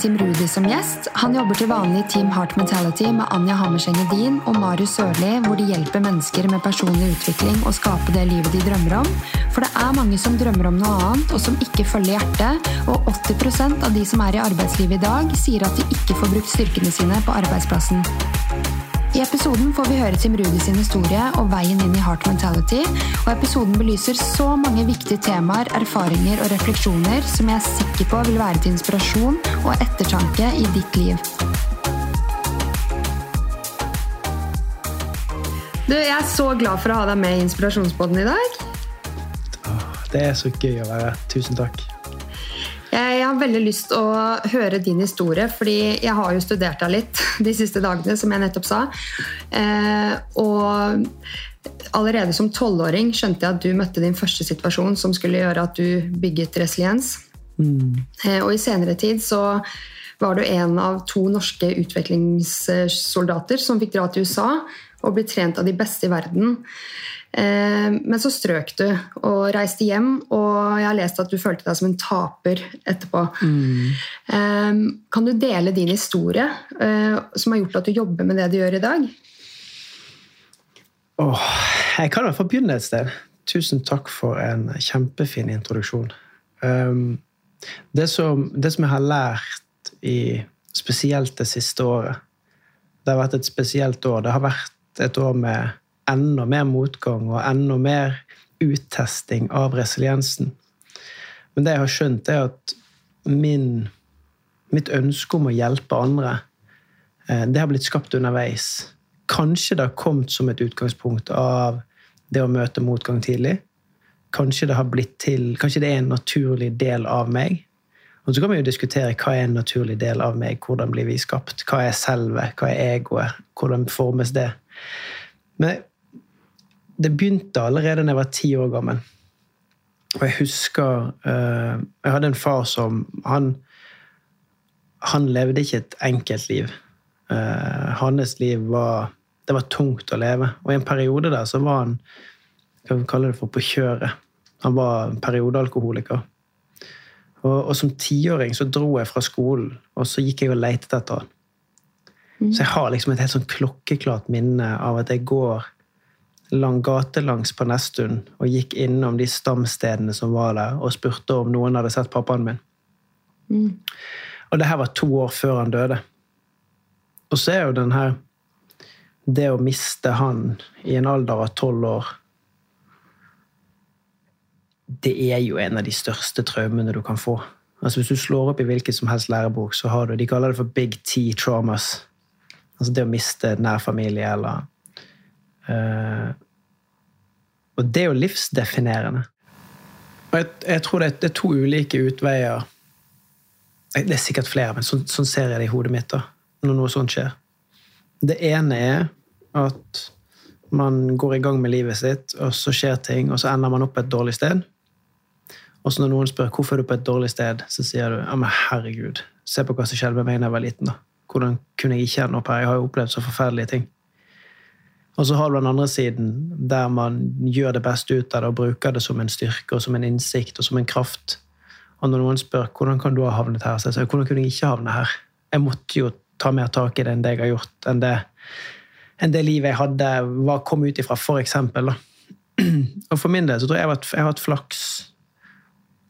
Team Rudi som gjest. Han jobber til vanlig i Team Heart Mentality med Anja Hammerseng Edin og Marius Sørli, hvor de hjelper mennesker med personlig utvikling og skape det livet de drømmer om. For det er mange som drømmer om noe annet, og som ikke følger hjertet. Og 80% av de som er i arbeidslivet i dag, sier at de ikke får brukt styrkene sine på arbeidsplassen. I episoden får vi høre Tim Rudi sin historie og veien inn i Heart Mentality, og episoden belyser så mange viktige temaer, erfaringer og refleksjoner som jeg er sikker på vil være til inspirasjon og ettertanke i ditt liv. Du, Jeg er så glad for å ha deg med i Inspirasjonsboden i dag. Det er så gøy å være her. Tusen takk. Jeg har veldig lyst til å høre din historie, fordi jeg har jo studert deg litt de siste dagene, som jeg nettopp sa. Eh, og allerede som tolvåring skjønte jeg at du møtte din første situasjon som skulle gjøre at du bygget resiliens. Mm. Eh, og i senere tid så var du en av to norske utviklingssoldater som fikk dra til USA og bli trent av de beste i verden. Eh, men så strøk du og reiste hjem, og jeg har lest at du følte deg som en taper etterpå. Mm. Eh, kan du dele din historie eh, som har gjort at du jobber med det du gjør i dag? Oh, jeg kan i hvert fall begynne et sted. Tusen takk for en kjempefin introduksjon. det, som, det som jeg har lært i spesielt det siste året Det har vært et spesielt år. Det har vært et år med enda mer motgang og enda mer uttesting av resiliensen. Men det jeg har skjønt, er at min, mitt ønske om å hjelpe andre, eh, det har blitt skapt underveis. Kanskje det har kommet som et utgangspunkt av det å møte motgang tidlig. Kanskje det har blitt til, kanskje det er en naturlig del av meg. Og så kan vi jo diskutere hva er en naturlig del av meg, hvordan blir vi skapt? Hva er selve? Hva er egoet? Hvordan formes det? Men det begynte allerede da jeg var ti år gammel. Og jeg husker uh, Jeg hadde en far som Han, han levde ikke et enkelt liv. Uh, hans liv var Det var tungt å leve. Og i en periode der så var han Hva vi kalle det for på kjøret. Han var periodealkoholiker. Og, og som tiåring så dro jeg fra skolen, og så gikk jeg og lette etter han. Mm. Så jeg har liksom et helt sånn klokkeklart minne av at jeg går lang gatelangs på Nesttun og gikk innom de stamstedene som var der, og spurte om noen hadde sett pappaen min. Mm. Og det her var to år før han døde. Og så er jo den her Det å miste han i en alder av tolv år Det er jo en av de største traumene du kan få. Altså Hvis du slår opp i hvilken som helst lærebok, så har du De kaller det for big T traumas. Altså det å miste nær familie eller og det er jo livsdefinerende. Og jeg, jeg tror det er, det er, to ulike utveier. Det er sikkert flere, men sånn, sånn ser jeg det i hodet mitt da, når noe sånt skjer. Det ene er at man går i gang med livet sitt, og så skjer ting, og så ender man opp på et dårlig sted. Og så når noen spør hvorfor er du på et dårlig sted, så sier du ja, men herregud, se på hva som skjedde med meg da jeg var liten. da. Hvordan kunne jeg ikke ende opp her? Jeg har jo opplevd så forferdelige ting. Og så har du den andre siden, der man gjør det beste ut av det og bruker det som en styrke og som en innsikt og som en kraft. Og når noen spør hvordan kan du ha havnet her, så jeg sier hvordan kunne jeg ikke havne her? Jeg måtte jo ta mer tak i det enn det jeg har gjort, enn det, enn det livet jeg hadde, var, kom ut ifra, for eksempel. Og for min del så tror jeg at jeg har hatt flaks.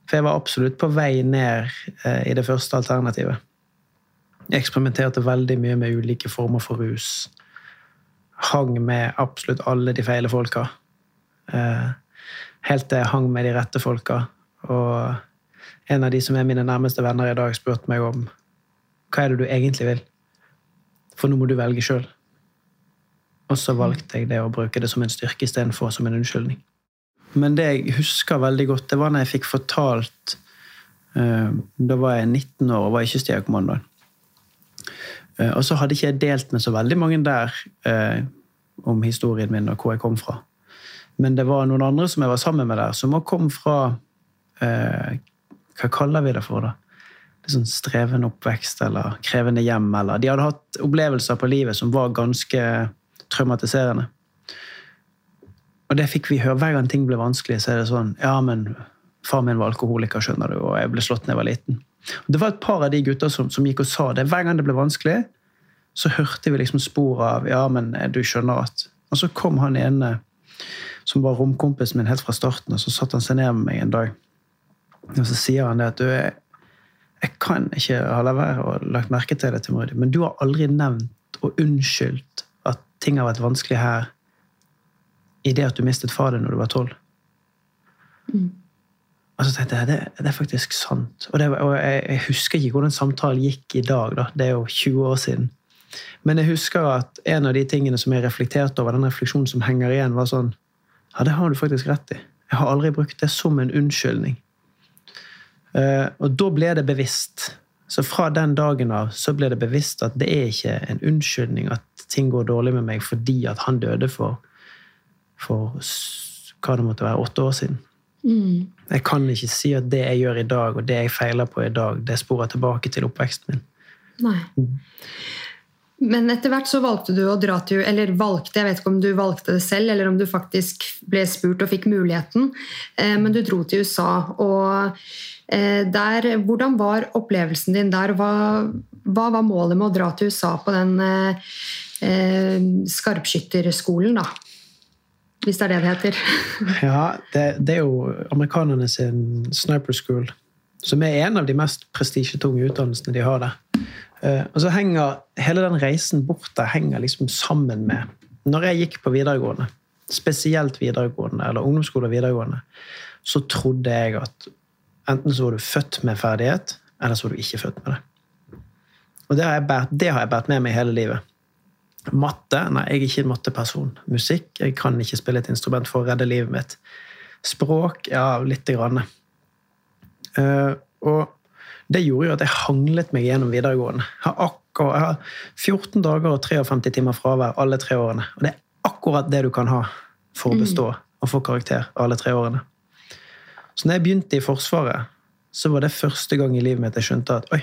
For jeg var absolutt på vei ned eh, i det første alternativet. Jeg eksperimenterte veldig mye med ulike former for rus hang med absolutt alle de feile folka. Eh, helt til jeg hang med de rette folka. Og en av de som er mine nærmeste venner i dag, spurte meg om hva er det du egentlig vil. For nå må du velge sjøl. Og så valgte jeg det å bruke det som en styrke istedenfor som en unnskyldning. Men det jeg husker veldig godt, det var når jeg fikk fortalt uh, Da var jeg 19 år og var ikke Stjerkommandoen. Eh, og så hadde ikke jeg delt med så veldig mange der eh, om historien min og hvor jeg kom fra. Men det var noen andre som jeg var sammen med der, som òg kom fra eh, Hva kaller vi det for, da? Det sånn strevende oppvekst eller krevende hjem. eller De hadde hatt opplevelser på livet som var ganske traumatiserende. Og det fikk vi høre hver gang ting ble vanskelig. så er det sånn, ja, men Far min var alkoholiker, skjønner du, og jeg ble slått da jeg var liten. Det var et par av de gutta som, som gikk og sa det. Hver gang det ble vanskelig, så hørte vi liksom spor av Ja, men eh, du skjønner at Og så kom han ene som var romkompisen min helt fra starten, og så satte han seg ned med meg en dag. Og så sier han det at du, jeg, jeg kan ikke ha la være å lagt merke til det, til Rudi, men du har aldri nevnt og unnskyldt at ting har vært vanskelig her i det at du mistet far din når du var tolv. Mm. Og så tenkte jeg det, det er faktisk sant. Og, det, og jeg, jeg, husker ikke hvordan samtalen gikk i dag. da, Det er jo 20 år siden. Men jeg husker at en av de tingene som jeg reflekterte over, den refleksjonen som henger igjen, var sånn Ja, det har du faktisk rett i. Jeg har aldri brukt det som en unnskyldning. Uh, og da ble det bevisst. Så fra den dagen av så ble det bevisst at det er ikke en unnskyldning at ting går dårlig med meg fordi at han døde for, for hva det måtte være, åtte år siden. Mm. Jeg kan ikke si at det jeg gjør i dag, og det jeg feiler på i dag, det sporer tilbake til oppveksten min. Nei. Men etter hvert så valgte du å dra til Eller valgte, jeg vet ikke om du valgte det selv, eller om du faktisk ble spurt og fikk muligheten, eh, men du dro til USA. Og eh, der, hvordan var opplevelsen din der? Hva, hva, var målet med å dra til USA på den eh, eh skarpskytterskolen, da? Hvis det er det det heter. ja, det, det, er jo amerikanerne sin sniper school, som er en av de mest prestisjetunge utdannelsene de har der. Uh, og så henger hele den reisen bort der henger liksom sammen med Når jeg gikk på videregående, spesielt videregående, eller ungdomsskole og videregående, så trodde jeg at enten så var du født med ferdighet, eller så var du ikke født med det. Og det har jeg bært med meg hele livet. Matte? Nei, jeg er ikke en matteperson. Musikk? Jeg kan ikke spille et instrument for å redde livet mitt. Språk? Ja, lite grann. Uh, og det gjorde jo at jeg hanglet meg gjennom videregående. Jeg har, akkurat, jeg har 14 dager og 53 timer fravær alle tre årene. Og det er akkurat det du kan ha for å mm. bestå og få karakter alle tre årene. Så når jeg begynte i Forsvaret, så var det første gang i livet mitt jeg skjønte at oi,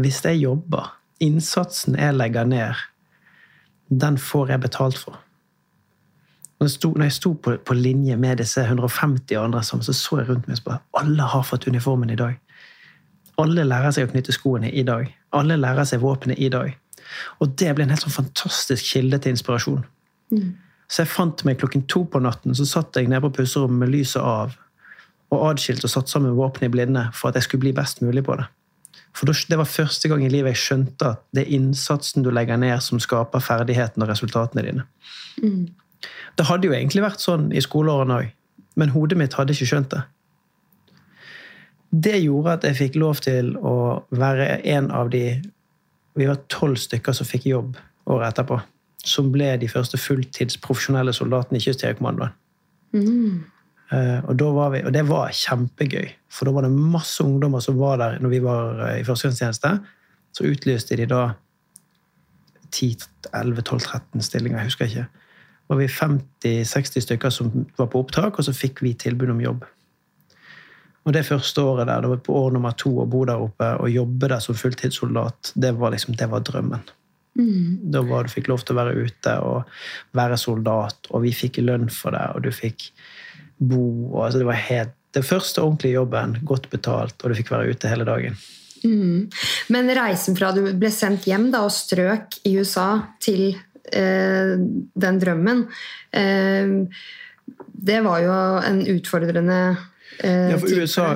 hvis jeg jobber, innsatsen jeg legger ned den får jeg betalt for. Når jeg sto, når jeg sto på, på, linje med disse 150 andre, så så jeg rundt meg og spurte alle har fått uniformen i dag. Alle lærer seg å knytte skoene i dag. Alle lærer seg våpenet i dag. Og det ble en helt sånn fantastisk kilde til inspirasjon. Mm. Så jeg fant meg klokken to på natten, så satt jeg nede på pusserommet med lyset av og adskilt og satt sammen våpenet i blinde for at jeg skulle bli best mulig på det. For det var første gang i livet jeg skjønte at det er innsatsen du legger ned, som skaper ferdighetene og resultatene dine. Mm. Det hadde jo egentlig vært sånn i skoleårene òg, men hodet mitt hadde ikke skjønt det. Det gjorde at jeg fikk lov til å være en av de Vi var tolv stykker som fikk jobb året etterpå. Som ble de første fulltidsprofesjonelle soldatene i Kystjegerkommandoen. Mm. Uh, og, og, det var kjempegøy, for da var det masse ungdommer som var der når vi var eh, i førstegangstjeneste. Så utlyste de da 10-11-12-13 stillinger, jeg husker ikke. Da var vi 50-60 stykker som var på opptak, og så fikk vi tilbud om jobb. Og det første året der, det var på år nummer to å bo der oppe og jobbe der som fulltidssoldat, det var liksom, det var drømmen. Mm. Da var du fikk lov til å være ute og være soldat, og vi fikk lønn for det, og du fikk bo. Og, altså det var helt, det første ordentlige jobben, godt betalt, og du fikk være ute hele dagen. Mm. Men reisen fra du ble sendt hjem da, og strøk i USA, til eh, den drømmen eh, Det var jo en utfordrende eh, ja, for USA,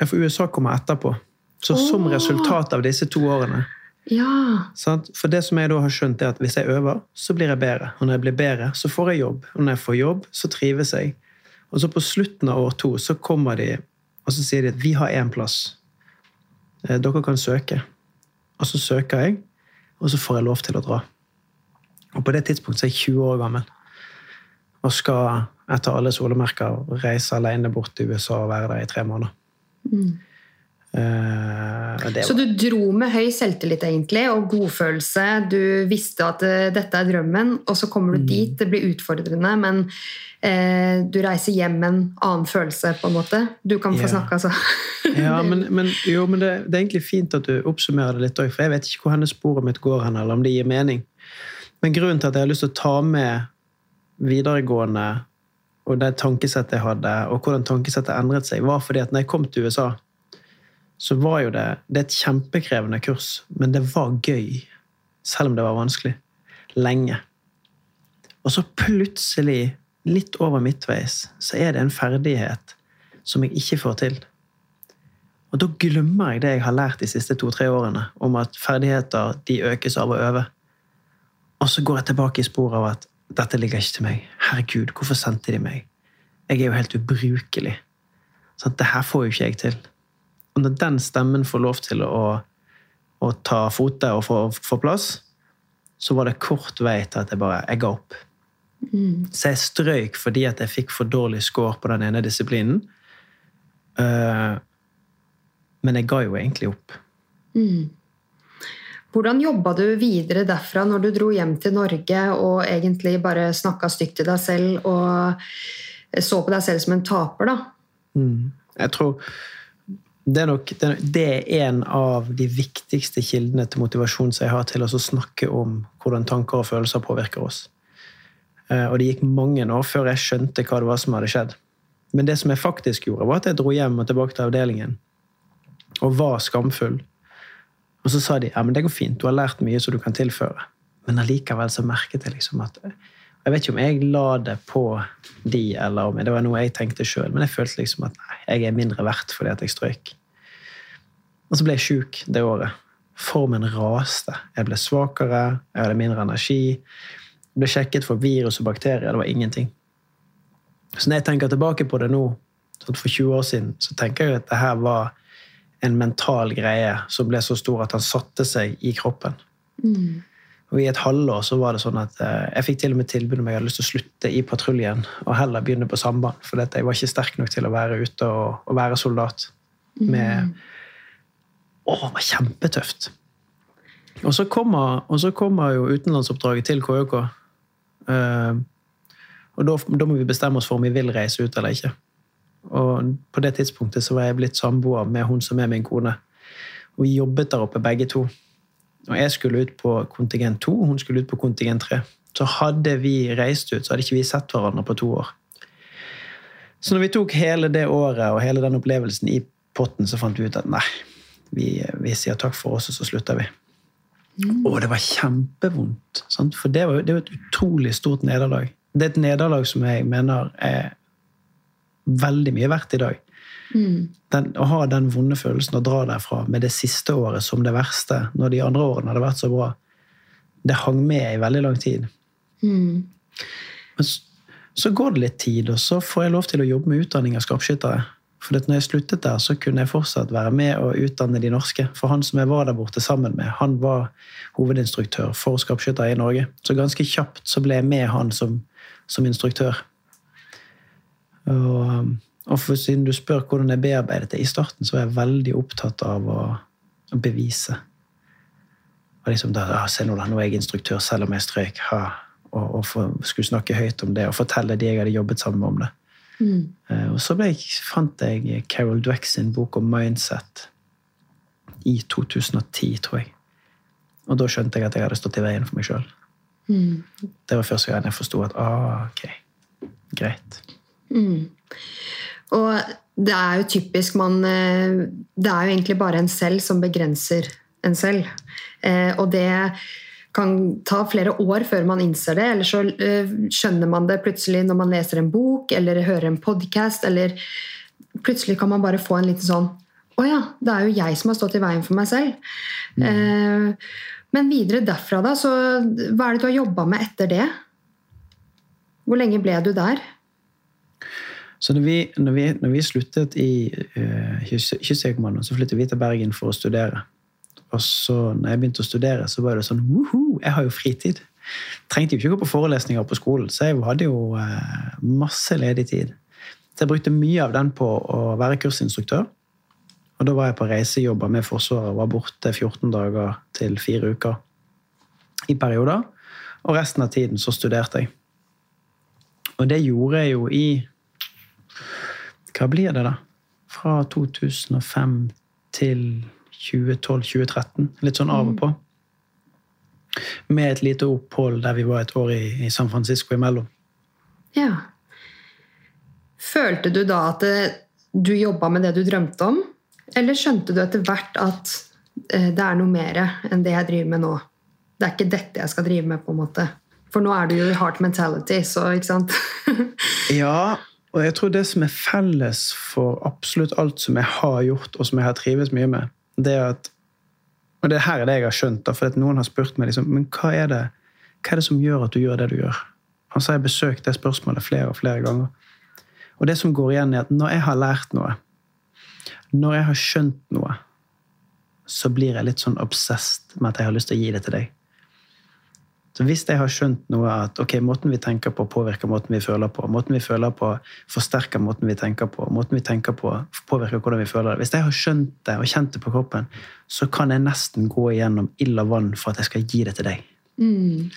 ja, for USA kommer etterpå. Så oh. som resultat av disse to årene ja. For det som jeg da har skjønt, er at hvis jeg øver, så blir jeg bedre. Og når jeg blir bedre, så får jeg jobb. Og når jeg får jobb, så trives jeg. Og så på slutten av år to så kommer de og så sier de at vi har én plass. Eh, dere kan søke. Og så søker jeg, og så får jeg lov til å dra. Og på det tidspunktet så er jeg 20 år gammel og skal etter alle solemerker reise alene bort til USA og være der i tre måneder. Mm. Uh, så du dro med høy selvtillit egentlig, og godfølelse. Du visste at uh, dette er drømmen, og så kommer du mm. dit. Det blir utfordrende, men uh, du reiser hjem med en annen følelse, på en måte. Du kan få yeah. snakke, altså. ja, men, men, jo, men det, det, er egentlig fint at du oppsummerer det litt òg, for jeg vet ikke hvor hennes sporet mitt går hen, eller om det gir mening. Men grunnen til at jeg har lyst til å ta med videregående og det tankesettet jeg hadde, og hvordan tankesettet endret seg, var fordi at når jeg kom til USA så var jo det Det er et kjempekrevende kurs, men det var gøy. Selv om det var vanskelig. Lenge. Og så plutselig, litt over midtveis, så er det en ferdighet som jeg ikke får til. Og da glemmer jeg det jeg har lært de siste to-tre årene, om at ferdigheter de økes av å øve. Og så går jeg tilbake i sporet av at dette ligger ikke til meg. Herregud, hvorfor sendte de meg? Jeg er jo helt ubrukelig. Så det her får jo ikke jeg til. Når den stemmen får lov til å, å ta fote og få, få, plass, så var det kort vei til at jeg bare jeg ga opp. Mm. Så jeg strøyk fordi at jeg fikk for dårlig score på den ene disiplinen. Uh, men jeg ga jo egentlig opp. Mm. Hvordan jobba du videre derfra når du dro hjem til Norge og egentlig bare snakka stygt til deg selv og så på deg selv som en taper, da? Mm. Jeg tror det er, nok, det er en av de viktigste kildene til motivasjon som jeg har til å snakke om hvordan tanker og følelser påvirker oss. Eh, og det gikk mange år før jeg skjønte hva det var som hadde skjedd. Men det som jeg faktisk gjorde, var at jeg dro hjem og tilbake til avdelingen og var skamfull. Og så sa de ja, men det går fint, du har lært mye som du kan tilføre. Men allikevel så merket jeg liksom at Jeg vet ikke om jeg la det på de, eller om det var noe jeg tenkte sjøl, men jeg følte liksom at nei, jeg er mindre verdt fordi at jeg strøyk. Og så ble jeg sjuk det året. Formen raste. Jeg ble svakere, jeg hadde mindre energi. Jeg ble sjekket for virus og bakterier. Det var ingenting. Så når jeg tenker tilbake på det nå, for 20 år siden, så tenker jeg at det her var en mental greie som ble så stor at han satte seg i kroppen. Mm. Og I et halvår så var det sånn at eh, jeg fikk til og med tilbud om jeg hadde lyst til å slutte i patruljen og heller begynne på samband. For jeg var ikke sterk nok til å være ute og, og være soldat. Med, mm. Å, det var kjempetøft! Og så kommer, og så kommer jo utenlandsoppdraget til KJK. Uh, eh, og da, da, må vi bestemme oss for om vi vil reise ut eller ikke. Og på det tidspunktet så var jeg blitt samboer med hun som er min kone. Og vi jobbet der oppe begge to. Og jeg skulle ut på kontingent to, hun skulle ut på kontingent tre. Så hadde vi reist ut, så hadde ikke vi sett hverandre på to år. Så når vi tok hele det året og hele den opplevelsen i potten, så fant vi ut at nei, vi, vi sier takk for oss, og så slutter vi. Mm. Og det var kjempevondt. Sant? For det var, det var et utrolig stort nederlag. Det er et nederlag som jeg mener er veldig mye verdt i dag. Mm. Den, å ha den vonde følelsen og dra derfra med det siste året som det verste, når de andre årene hadde vært så bra, det hang med i veldig lang tid. Mm. Men så, så, går det litt tid, og så får jeg lov til å jobbe med utdanning av skarpskyttere. For når jeg sluttet der, så kunne jeg fortsatt være med og utdanne de norske. For han som jeg var der borte sammen med, han var hovedinstruktør for skapskyttere i Norge. Så ganske kjapt så ble jeg med han som, som instruktør. Og, og for, siden du spør hvordan jeg bearbeidet det i starten, så var jeg veldig opptatt av å, å bevise. Og liksom da, ah, Se nå, da, nå er jeg instruktør selv om jeg strøk. Ha, og, og for, skulle snakke høyt om det og fortelle de jeg hadde jobbet sammen med om det. Mm. Uh, og så jeg, fant jeg Carol Dweck sin bok om mindset i 2010, tror jeg. Og da skjønte jeg at jeg hadde stått i veien for meg sjøl. Mm. Det var første gang jeg forsto at ah, ok, greit. Mm. Og det er jo typisk man eh, Det er jo egentlig bare en selv som begrenser en selv. Eh, og det kan ta flere år før man innser det, eller så eh, skjønner man det plutselig når man leser en bok eller hører en podkast, eller plutselig kan man bare få en liten sånn Å ja, det er jo jeg som har stått i veien for meg selv. Mm. Men videre derfra, da, så hva er det du har jobba med etter det? Hvor lenge ble du der? Så når vi, når vi, når vi sluttet i uh, Kystjegerkommandoen, så flyttet vi til Bergen for å studere. Og så når jeg begynte å studere, så var det sånn jeg har jo fritid. Trengte jo ikke gå på forelesninger på skolen, så jeg hadde jo uh, masse ledig tid. Så jeg brukte mye av den på å være kursinstruktør. Og da var jeg på reisejobber med Forsvaret og var borte 14 dager til fire uker i perioder. Og resten av tiden så studerte jeg. Og det gjorde jeg jo i hva blir det, da? Fra 2005 til 2012-2013. Litt sånn av og på. Med et lite opphold der vi var et år i, i San Francisco imellom. Ja. Følte du da at det, du jobba med det du drømte om? Eller skjønte du etter hvert at eh, det er noe mer enn det jeg driver med nå? Det er ikke dette jeg skal drive med, på en måte. For nå er du jo i heart mentality, så ikke sant? ja, og jeg tror det som er felles for absolutt alt som jeg har gjort, og som jeg har trives mye med, det at Og det her er det jeg har skjønt, da, for at noen har spurt meg liksom, men hva er, det, hva er det som gjør at du gjør det du gjør? Og så har jeg besøkt det spørsmålet flere og flere ganger. Og det som går igjen, er at når jeg har lært noe, når jeg har skjønt noe, så blir jeg litt sånn obsessed med at jeg har lyst til å gi det til deg. Så hvis jeg har skjønt noe at ok, måten vi tenker på, påvirker måten vi føler på, måten vi føler på, forsterker måten vi tenker på, måten vi tenker på, påvirker hvordan vi føler det Hvis jeg har skjønt det og kjent det på kroppen, så kan jeg nesten gå igjennom ild og vann for at jeg skal gi det til deg. Mm.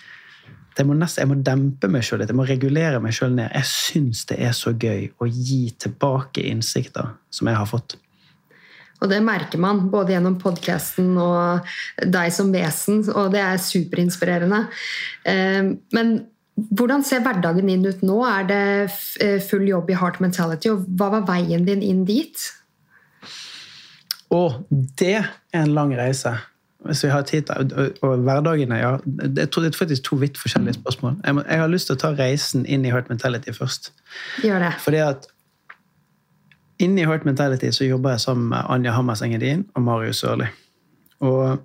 Må nesten, jeg må dempe meg sjøl litt, jeg må regulere meg sjøl ned. Jeg syns det er så gøy å gi tilbake innsikter som jeg har fått. Og det merker man både gjennom podkasten og deg som vesen, og det er superinspirerende. Ehm, men hvordan ser hverdagen din ut nå? Er det eh, full jobb i Heart Mentality, og hva var veien din inn dit? Å, det er en lang reise. Hvis vi har tid til Og hverdagene, ja. Jeg tror det er faktisk to vidt forskjellige spørsmål. Jeg, har lyst til å ta reisen inn i Heart Mentality først. Gjør det. Fordi at Inne i Heart Mentality så jobber jeg sammen med Anja Hammers Engedin og Marius Sørli. Og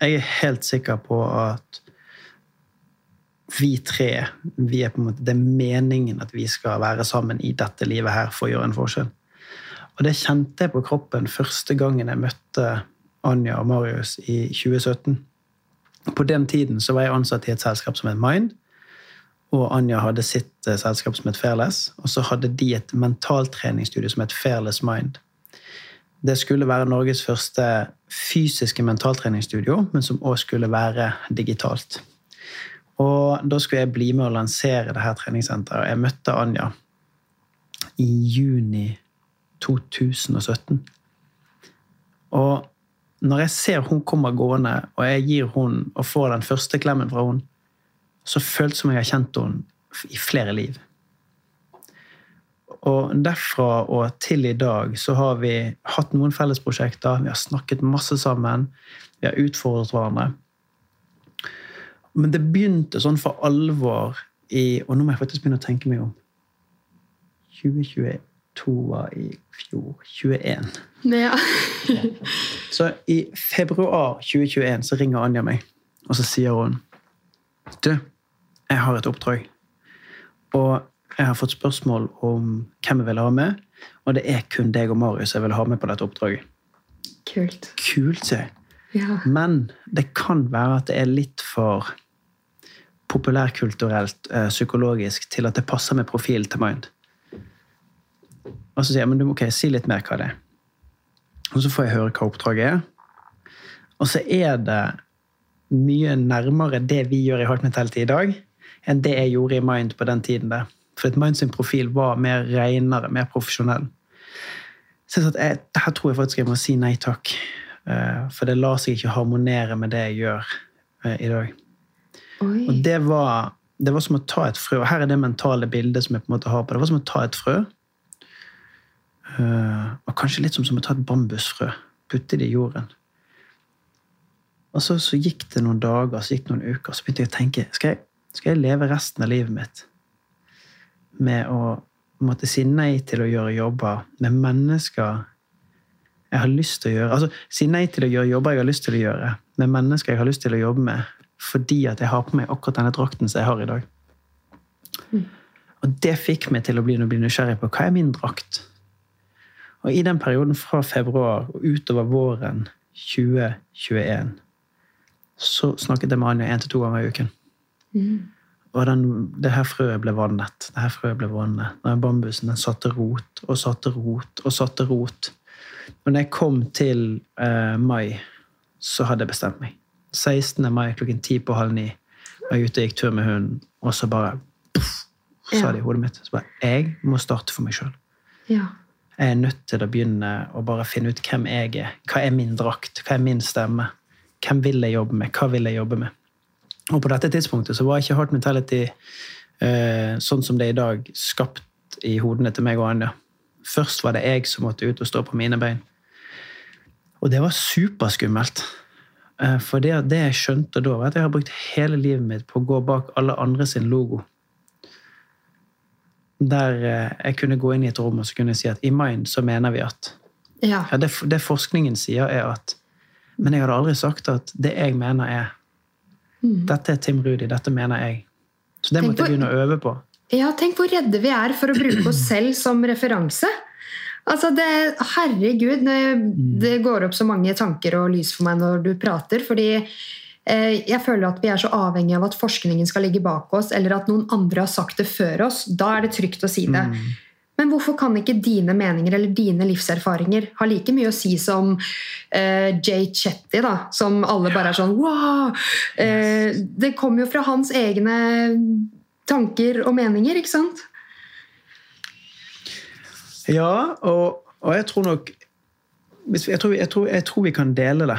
jeg er helt sikker på at vi tre vi er på en måte, Det er meningen at vi skal være sammen i dette livet her for å gjøre en forskjell. Og det kjente jeg på kroppen første gangen jeg møtte Anja og Marius i 2017. På den tiden så var jeg ansatt i et selskap som het Mind og Anja hadde sitt uh, selskap som het Fairless. Og så hadde de et mentaltreningsstudio som het Fairless Mind. Det skulle være Norges første fysiske mentaltreningsstudio, men som òg skulle være digitalt. Og da skulle jeg bli med å lansere det her treningssenteret. Jeg møtte Anja i juni 2017. Og når jeg ser hun kommer gående, og jeg gir hun og får den første klemmen fra hun, så føltes det som jeg har kjent henne i flere liv. Og derfra og til i dag så har vi hatt noen fellesprosjekter, vi har snakket masse sammen, vi har utfordret hverandre. Men det begynte sånn for alvor i Og nå må jeg faktisk begynne å tenke meg om. 2022 var i fjor. 21. Ja. så i februar 2021 så ringer Anja meg, og så sier hun Du, jeg har et oppdrag. Og jeg har fått spørsmål om hvem jeg vil ha med, og det er kun deg og Marius jeg vil ha med på dette oppdraget. Kult. Kult, sier jeg. Ja. Men det kan være at det er litt for populærkulturelt, eh, psykologisk, til at det passer med profilen til Mind. Og så sier jeg men du, ok, si litt mer hva det er. Og så får jeg høre hva oppdraget er. Og så er det mye nærmere det vi gjør i Heart Mentality i dag, enn det jeg gjorde i Mind på den tiden. der. For Mind sin profil var mer renere, mer profesjonell. Så jeg, her tror jeg faktisk jeg må si nei takk. Eh, for det lar seg ikke harmonere med det jeg gjør eh, i dag. Oi. Og det var, det var, som å ta et frø. Og her er det mentale bildet som jeg på en måte har på. Det var som å ta et frø. Eh, og kanskje litt som, som å ta et bambusfrø. Putte det i jorden. Og så, så, gikk det noen dager, så gikk det noen uker, så begynte jeg å tenke skal jeg, skal jeg leve resten av livet mitt med å måtte si nei til å gjøre jobber med mennesker jeg har lyst til å gjøre Altså si nei til å gjøre jobber jeg har lyst til å gjøre, med mennesker jeg har lyst til å jobbe med, fordi at jeg har på meg akkurat denne drakten som jeg har i dag. Mm. Og det fikk meg til å bli, bli nysgjerrig på hva er min drakt. Og i den perioden fra februar og utover våren 2021 så snakket jeg med Anja én til to ganger i uken. Mm. Og den, det her frøet ble vannet. Det her frøet ble vannet. Den bambusen den satte rot og satte rot og satte rot. Men når jeg kom til eh, mai, så hadde jeg bestemt meg. 16. mai klokken ti på halv ni var jeg ute og gikk tur med hunden, og så bare puff, sa det i hodet mitt. Så bare, Jeg må starte for meg sjøl. Ja. Jeg er nødt til å begynne å bare finne ut hvem jeg er. Hva er min drakt? Hva er min stemme? Hvem vil jeg jobbe med? Hva vil jeg jobbe med? Og på dette tidspunktet så var ikke Heart Mentality eh, sånn som det er i dag, skapt i hodene til meg og Anja. Først var det jeg som måtte ut og stå på mine bein. Og det var superskummelt. Eh, for det, det jeg skjønte da, var at jeg har brukt hele livet mitt på å gå bak alle andre sin logo. Der eh, jeg kunne gå inn i et rom og så kunne jeg si at i Mind så mener vi at. Ja. Ja, det, det forskningen sier, er at Men jeg hadde aldri sagt at det jeg mener, er Mm. Dette er Tim Rudi, dette mener jeg. Så det Tenk måtte jeg begynne å øve på. Ja, tenk hvor redde vi er for å bruke oss selv som referanse. Altså det, herregud, det, det går opp så mange tanker og lys for meg når du prater. Fordi eh, jeg føler at vi er så avhengig av at forskningen skal ligge bak oss, eller at noen andre har sagt det før oss. Da er det trygt å si det. Men hvorfor kan ikke dine meninger eller dine livserfaringer ha like mye å si som uh, Jay Chetty, da, som alle bare er sånn wow! Uh, det kommer jo fra hans egne tanker og meninger, ikke sant? Ja, og, og jeg tror nok jeg, tror, jeg, tror, jeg tror vi kan dele det.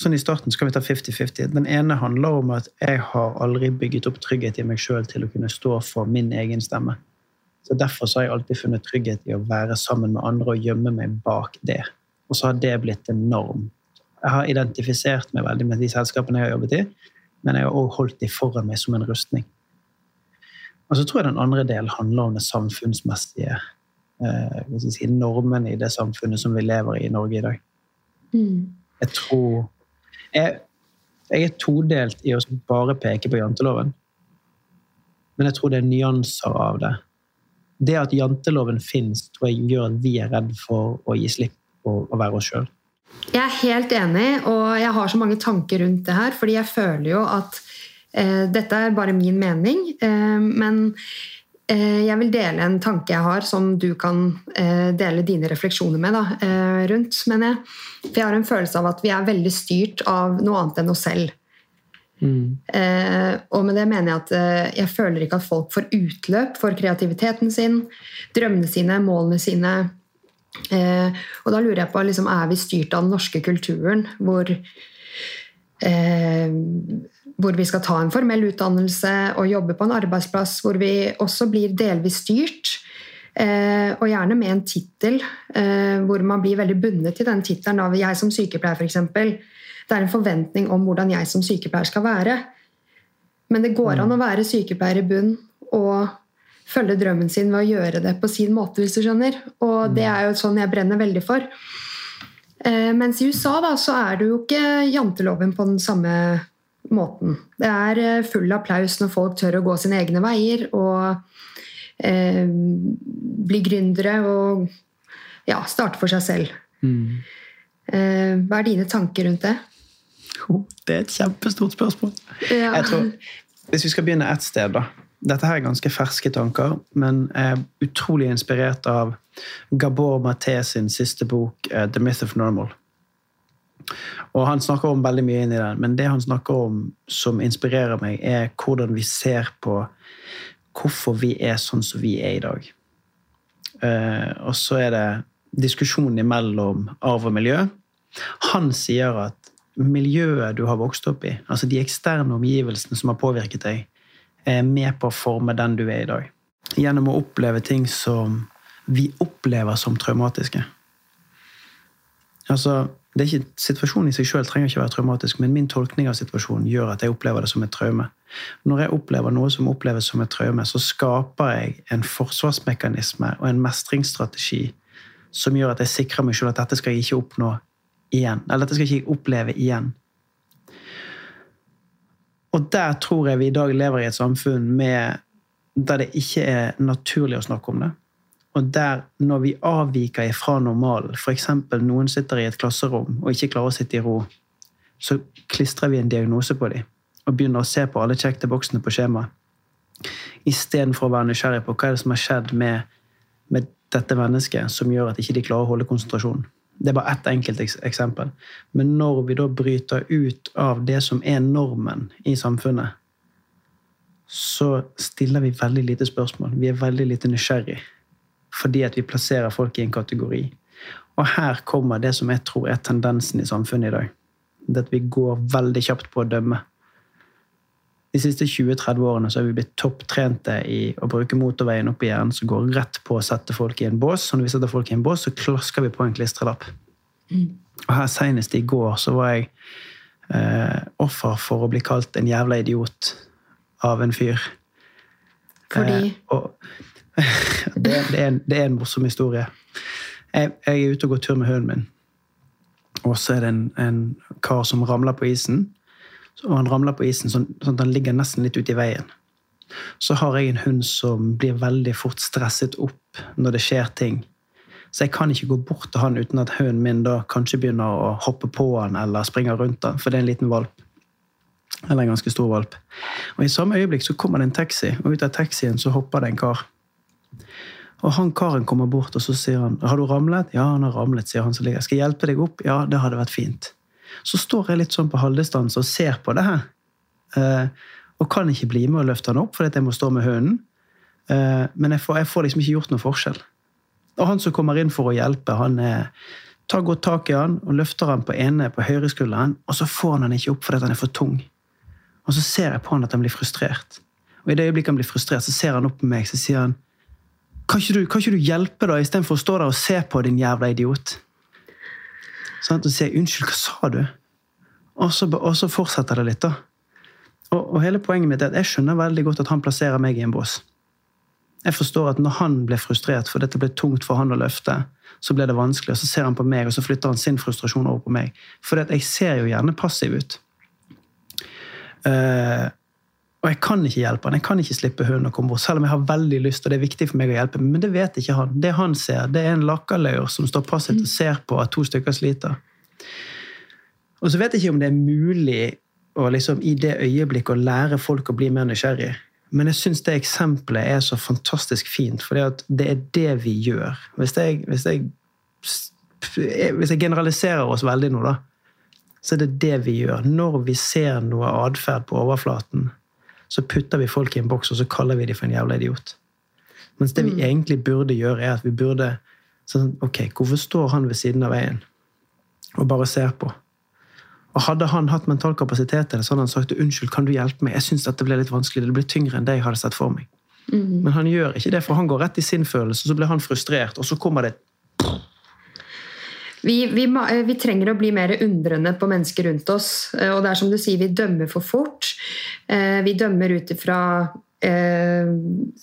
Sånn I starten skal vi ta 50-50. Den ene handler om at jeg har aldri bygget opp trygghet i meg sjøl til å kunne stå for min egen stemme. Så Derfor så har jeg alltid funnet trygghet i å være sammen med andre og gjemme meg bak det. Og så har det blitt en norm. Jeg har identifisert meg veldig med de selskapene jeg har jobbet i, men jeg har også holdt de foran meg som en rustning. Og så tror jeg den andre delen handler om det samfunnsmessige eh, si, normene i det samfunnet som vi lever i i Norge i dag. Jeg tror jeg, jeg er todelt i å bare peke på janteloven. Men jeg tror det er nyanser av det. Det at janteloven fins, tror jeg gjør at vi er redd for å gi slipp på å være oss sjøl. Jeg er helt enig, og jeg har så mange tanker rundt det her, fordi jeg føler jo at eh, dette er bare min mening, eh, men eh, jeg vil dele en tanke jeg har, som du kan eh, dele dine refleksjoner med da, eh, rundt, mener jeg. For jeg har en følelse av at vi er veldig styrt av noe annet enn oss selv. Eh, og med det mener jeg at eh, jeg føler ikke at folk får utløp for kreativiteten sin, drømmene sine, målene sine. Eh, og da lurer jeg på, liksom, er vi styrt av den norske kulturen hvor eh, hvor vi skal ta en formell utdannelse og jobbe på en arbeidsplass hvor vi også blir delvis styrt. Eh, og gjerne med en tittel eh, hvor man blir veldig bundet til den tittelen jeg som sykepleier, f.eks. Det er en forventning om hvordan jeg som sykepleier skal være. Men det går an å være sykepleier i bunn og følge drømmen sin ved å gjøre det på sin måte, hvis du skjønner. Og det er jo sånn jeg brenner veldig for. Eh, mens i USA da, så er det jo ikke janteloven på den samme måten. Det er eh, full applaus når folk tør å gå sine egne veier og eh, bli gründere og ja, starte for seg selv. Eh, hva er dine tanker rundt det? Det er et kjempestort spørsmål. Ja. Jeg tror, hvis vi skal begynne ett sted, da. Dette her er ganske ferske tanker, men jeg er utrolig inspirert av Gabor Maté sin siste bok, eh, 'The Myth of Normal'. Og Han snakker om veldig mye inn i den, men det han snakker om som inspirerer meg, er hvordan vi ser på hvorfor vi er sånn som vi er i dag. Eh, og så er det diskusjonen imellom arv og miljø. Han sier at miljøet du har vokst opp i, altså de eksterne omgivelsene som har påvirket deg, er med på å forme den du er i dag. Gjennom å oppleve ting som vi opplever som traumatiske. Altså, ikke, Situasjonen i seg sjøl trenger ikke være traumatisk, men min tolkning av situasjonen gjør at jeg opplever det som et traume. Når jeg opplever noe som oppleves som et traume, så skaper jeg en forsvarsmekanisme og en mestringsstrategi som gjør at jeg sikrer meg selv at dette skal jeg ikke oppnå igjen. Eller dette skal ikke jeg oppleve igjen. Og der tror jeg vi i dag lever i et samfunn med, der det ikke er naturlig å snakke om det. Og der, når vi avviker fra normalen, f.eks. noen sitter i et klasserom og ikke klarer å sitte i ro, så klistrer vi en diagnose på dem og begynner å se på alle kjekte boksene på skjemaet. Istedenfor å være nysgjerrig på hva er det som har skjedd med, med dette mennesket som gjør at ikke de klarer å holde konsentrasjonen. Det er bare ett enkelt eksempel. Men når vi da bryter ut av det som er normen i samfunnet, så stiller vi veldig lite spørsmål. Vi er veldig lite nysgjerrig. Fordi at vi plasserer folk i en kategori. Og her kommer det som jeg tror er tendensen i samfunnet i dag. Det at vi går veldig kjapt på å dømme. De siste 20-30 årene så har vi blitt topptrente i å bruke motorveien opp i hjernen som går rett på å sette folk i en bås. Og når vi setter folk i en bås, så klasker vi på en klistrelapp. Og her Senest i går så var jeg eh, offer for å bli kalt en jævla idiot av en fyr. Fordi Eh, og, det, det, er en, det er en morsom historie. Jeg, jeg er ute og går tur med hunden min. Og så er det en, en kar som ramler på isen. Og han ramler på isen sånn, sånn at han ligger nesten litt ute i veien. Så har jeg en hund som blir veldig fort stresset opp når det skjer ting. Så jeg kan ikke gå bort til han uten at hunden min da kanskje begynner å hoppe på han eller springer rundt han, for det er en liten valp. Eller en ganske stor valp. Og I samme øyeblikk så kommer det en taxi, og ut av taxien så hopper det en kar. Og han karen kommer bort og så sier han, 'Har du ramlet?' 'Ja, han har ramlet', sier han som ligger. 'Skal jeg hjelpe deg opp?' 'Ja, det hadde vært fint'. Så står jeg litt sånn på halvdistanse og ser på det her. Eh, og kan ikke bli med og løfte han opp, fordi jeg må stå med hunden. Eh, men jeg får, jeg får liksom ikke gjort noe forskjell. Og han som kommer inn for å hjelpe, han er, tar godt tak i han og løfter han på ene på høyre skulderen, og så får han han ikke opp fordi han er for tung. Og så ser jeg på han at han blir frustrert. Og i det øyeblikket han blir frustrert, så ser han opp på meg så sier han kan ikke du, kan ikke du hjelpe, da, istedenfor å stå der og se på, din jævla idiot? Sånn, og sier 'unnskyld, hva sa du?' Og så, og så fortsetter det litt, da. Og, og hele poenget mitt er at jeg skjønner veldig godt at han plasserer meg i en bås. Jeg forstår at når han ble frustrert, for dette ble tungt for han å løfte, så ble det vanskelig, og så ser han på meg, og så flytter han sin frustrasjon over på meg. For jeg ser jo gjerne passiv ut. Eh, og jeg kan ikke hjelpe han, jeg kan ikke slippe hunden å komme bort, selv om jeg har veldig lyst, og det er viktig for meg å hjelpe, men det vet ikke han. Det han ser, det er en lakkaløyer som står passivt og ser på at to stykker sliter. Og så vet jeg ikke om det er mulig å liksom, i det øyeblikket å lære folk å bli mer nysgjerrig. Men jeg syns det eksempelet er så fantastisk fint, for det er det vi gjør. Hvis jeg, hvis jeg, hvis jeg generaliserer oss veldig nå, da, så er det det vi gjør. Når vi ser noe atferd på overflaten, så putter vi folk i en boks og så kaller vi dem for en jævla idiot. Mens det vi Mm. egentlig burde gjøre, er at vi burde sånn, Ok, hvorfor står han ved siden av veien og bare ser på? Og Hadde han hatt mental kapasitet det, så hadde han sagt unnskyld, kan du hjelpe meg? Jeg syns dette ble litt vanskelig, det ble tyngre enn det jeg hadde sett for meg. Mm. Men han gjør ikke det, for han går rett i sin følelse, så blir han frustrert, og så kommer det Vi, vi, eh, vi trenger å bli mer undrende på mennesker rundt oss. eh, Og det er som du sier, vi dømmer for fort. Eh, Vi dømmer ut ifra eh,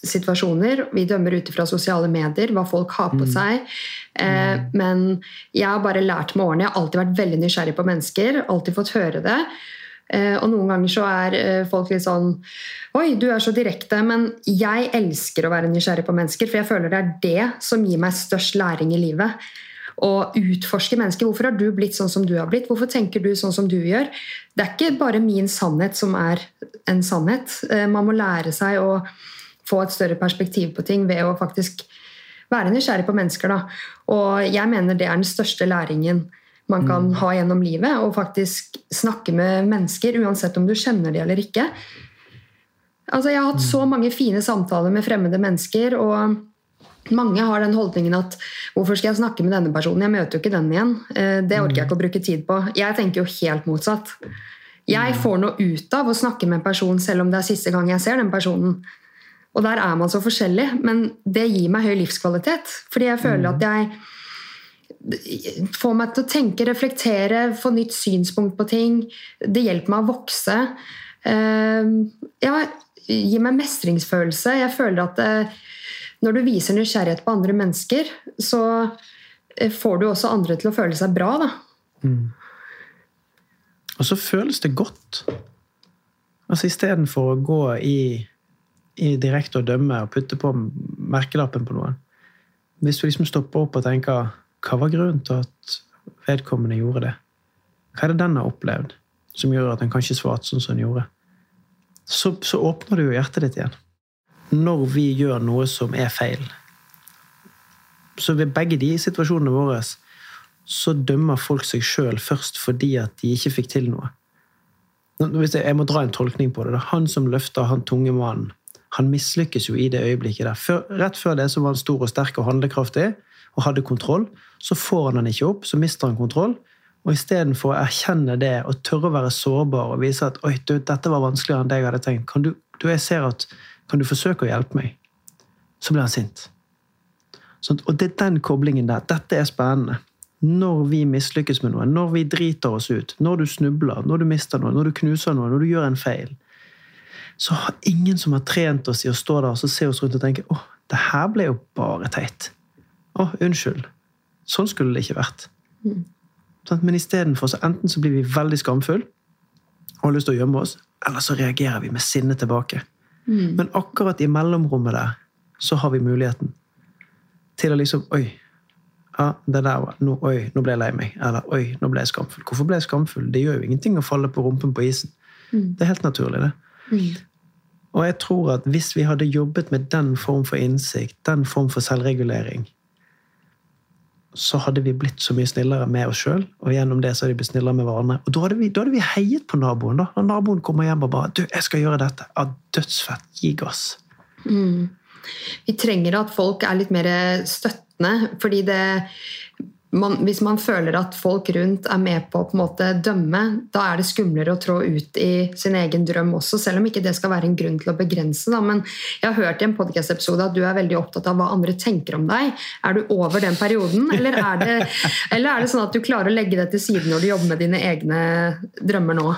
situasjoner. Vi dømmer ut ifra sosiale medier, hva folk har på seg. Eh, Men jeg har bare lært med årene. Jeg har alltid vært veldig nysgjerrig på mennesker. Alltid fått høre det. Eh, Og noen ganger så er eh, folk litt sånn Oi, du er så direkte. Men jeg elsker å være nysgjerrig på mennesker, for jeg føler det er det som gir meg størst læring i livet og utforske mennesker. Hvorfor har du blitt sånn som du har blitt? Hvorfor tenker du sånn som du gjør? Det er ikke bare min sannhet som er en sannhet. Eh, Man må lære seg å få et større perspektiv på ting ved å faktisk være nysgjerrig på mennesker. Da. Og jeg mener det er den største læringen man kan ha gjennom livet. Å faktisk snakke med mennesker, uansett om du kjenner dem eller ikke. Altså, jeg har hatt så mange fine samtaler med fremmede mennesker. og mange har den holdningen at hvorfor skal jeg snakke med denne personen? Jeg møter jo ikke den igjen. Eh, Det orker jeg ikke å bruke tid på. Jeg tenker jo helt motsatt. Jeg får noe ut av å snakke med en person selv om det er siste gang jeg ser den personen. Og der er man så forskjellig, men det gir meg høy livskvalitet. Fordi jeg føler at jeg får meg til å tenke, reflektere, få nytt synspunkt på ting. Det hjelper meg å vokse. Eh, Ja, gir meg mestringsfølelse. Jeg føler at eh, når du viser nysgjerrighet på andre mennesker, så eh, får du også andre til å føle seg bra. Da. Og så føles det godt. Altså Istedenfor å gå i, i direkte og dømme og putte på merkelappen på noen. Hvis du liksom stopper opp og tenker hva var grunnen til at vedkommende gjorde det? Hva er det den har opplevd som gjør at den kanskje svarte sånn som den gjorde? Så, så åpner du jo hjertet ditt igjen. Når vi gjør noe som er feil, så ved begge de situasjonene våre så dømmer folk seg sjøl først fordi at de ikke fikk til noe. Jeg, må dra en tolkning på det. Da. Han som løfter han tunge mannen, han mislykkes jo i det øyeblikket der. Før, rett før det så var han stor og sterk og handlekraftig og hadde kontroll. Så får han han ikke opp, så mister han kontroll. Og istedenfor å erkjenne det og tørre å være sårbar og vise at Oi, du, dette var vanskeligere enn det jeg hadde tenkt, kan du, du, jeg ser at, kan du forsøke å hjelpe meg? Så blir han sint. Sånn, og det er den koblingen der. Dette er spennende. når vi mislykkes med noe, når vi driter oss ut, når du snubler, når du mister noe, når du knuser noe, når du gjør en feil, så har ingen som har trent oss i å stå der og se oss rundt og tenke åh, det her ble jo bare teit. Å, unnskyld. Sånn skulle det ikke vært. Mm. Men istedenfor så enten så blir vi veldig skamfulle og har lyst til å gjemme oss, eller så reagerer vi med sinne tilbake. Mm. Men akkurat i mellomrommet der så har vi muligheten til å liksom Oi, ja, det der var, nå, oi, nå ble jeg lei meg. Eller oi, nå ble jeg skamfull. Hvorfor ble jeg skamfull? Det gjør jo ingenting å falle på rumpen på isen. Mm. Det er helt naturlig, det. Mm. Og jeg tror at hvis vi hadde jobbet med den form for innsikt, den form for selvregulering, så hadde vi blitt så mye snillere med oss sjøl, og gjennom det så hadde vi blitt snillere med hverandre. Og da hadde vi, da hadde vi heiet på naboen. da. Når naboen kommer hjem og bare 'Du, jeg skal gjøre dette.' Ja, dødsfett. Gi gass. Mm. Vi trenger at folk er litt mer støttende, fordi det man, hvis man føler at folk rundt er med på å på en måte dømme, da er det skumlere å trå ut i sin egen drøm også, selv om ikke det skal være en grunn til å begrense. Da. Men jeg har hørt i en podcast-episode at du er veldig opptatt av hva andre tenker om deg. Er du over den perioden, eller er, det, eller er det sånn at du klarer å legge det til side når du jobber med dine egne drømmer nå?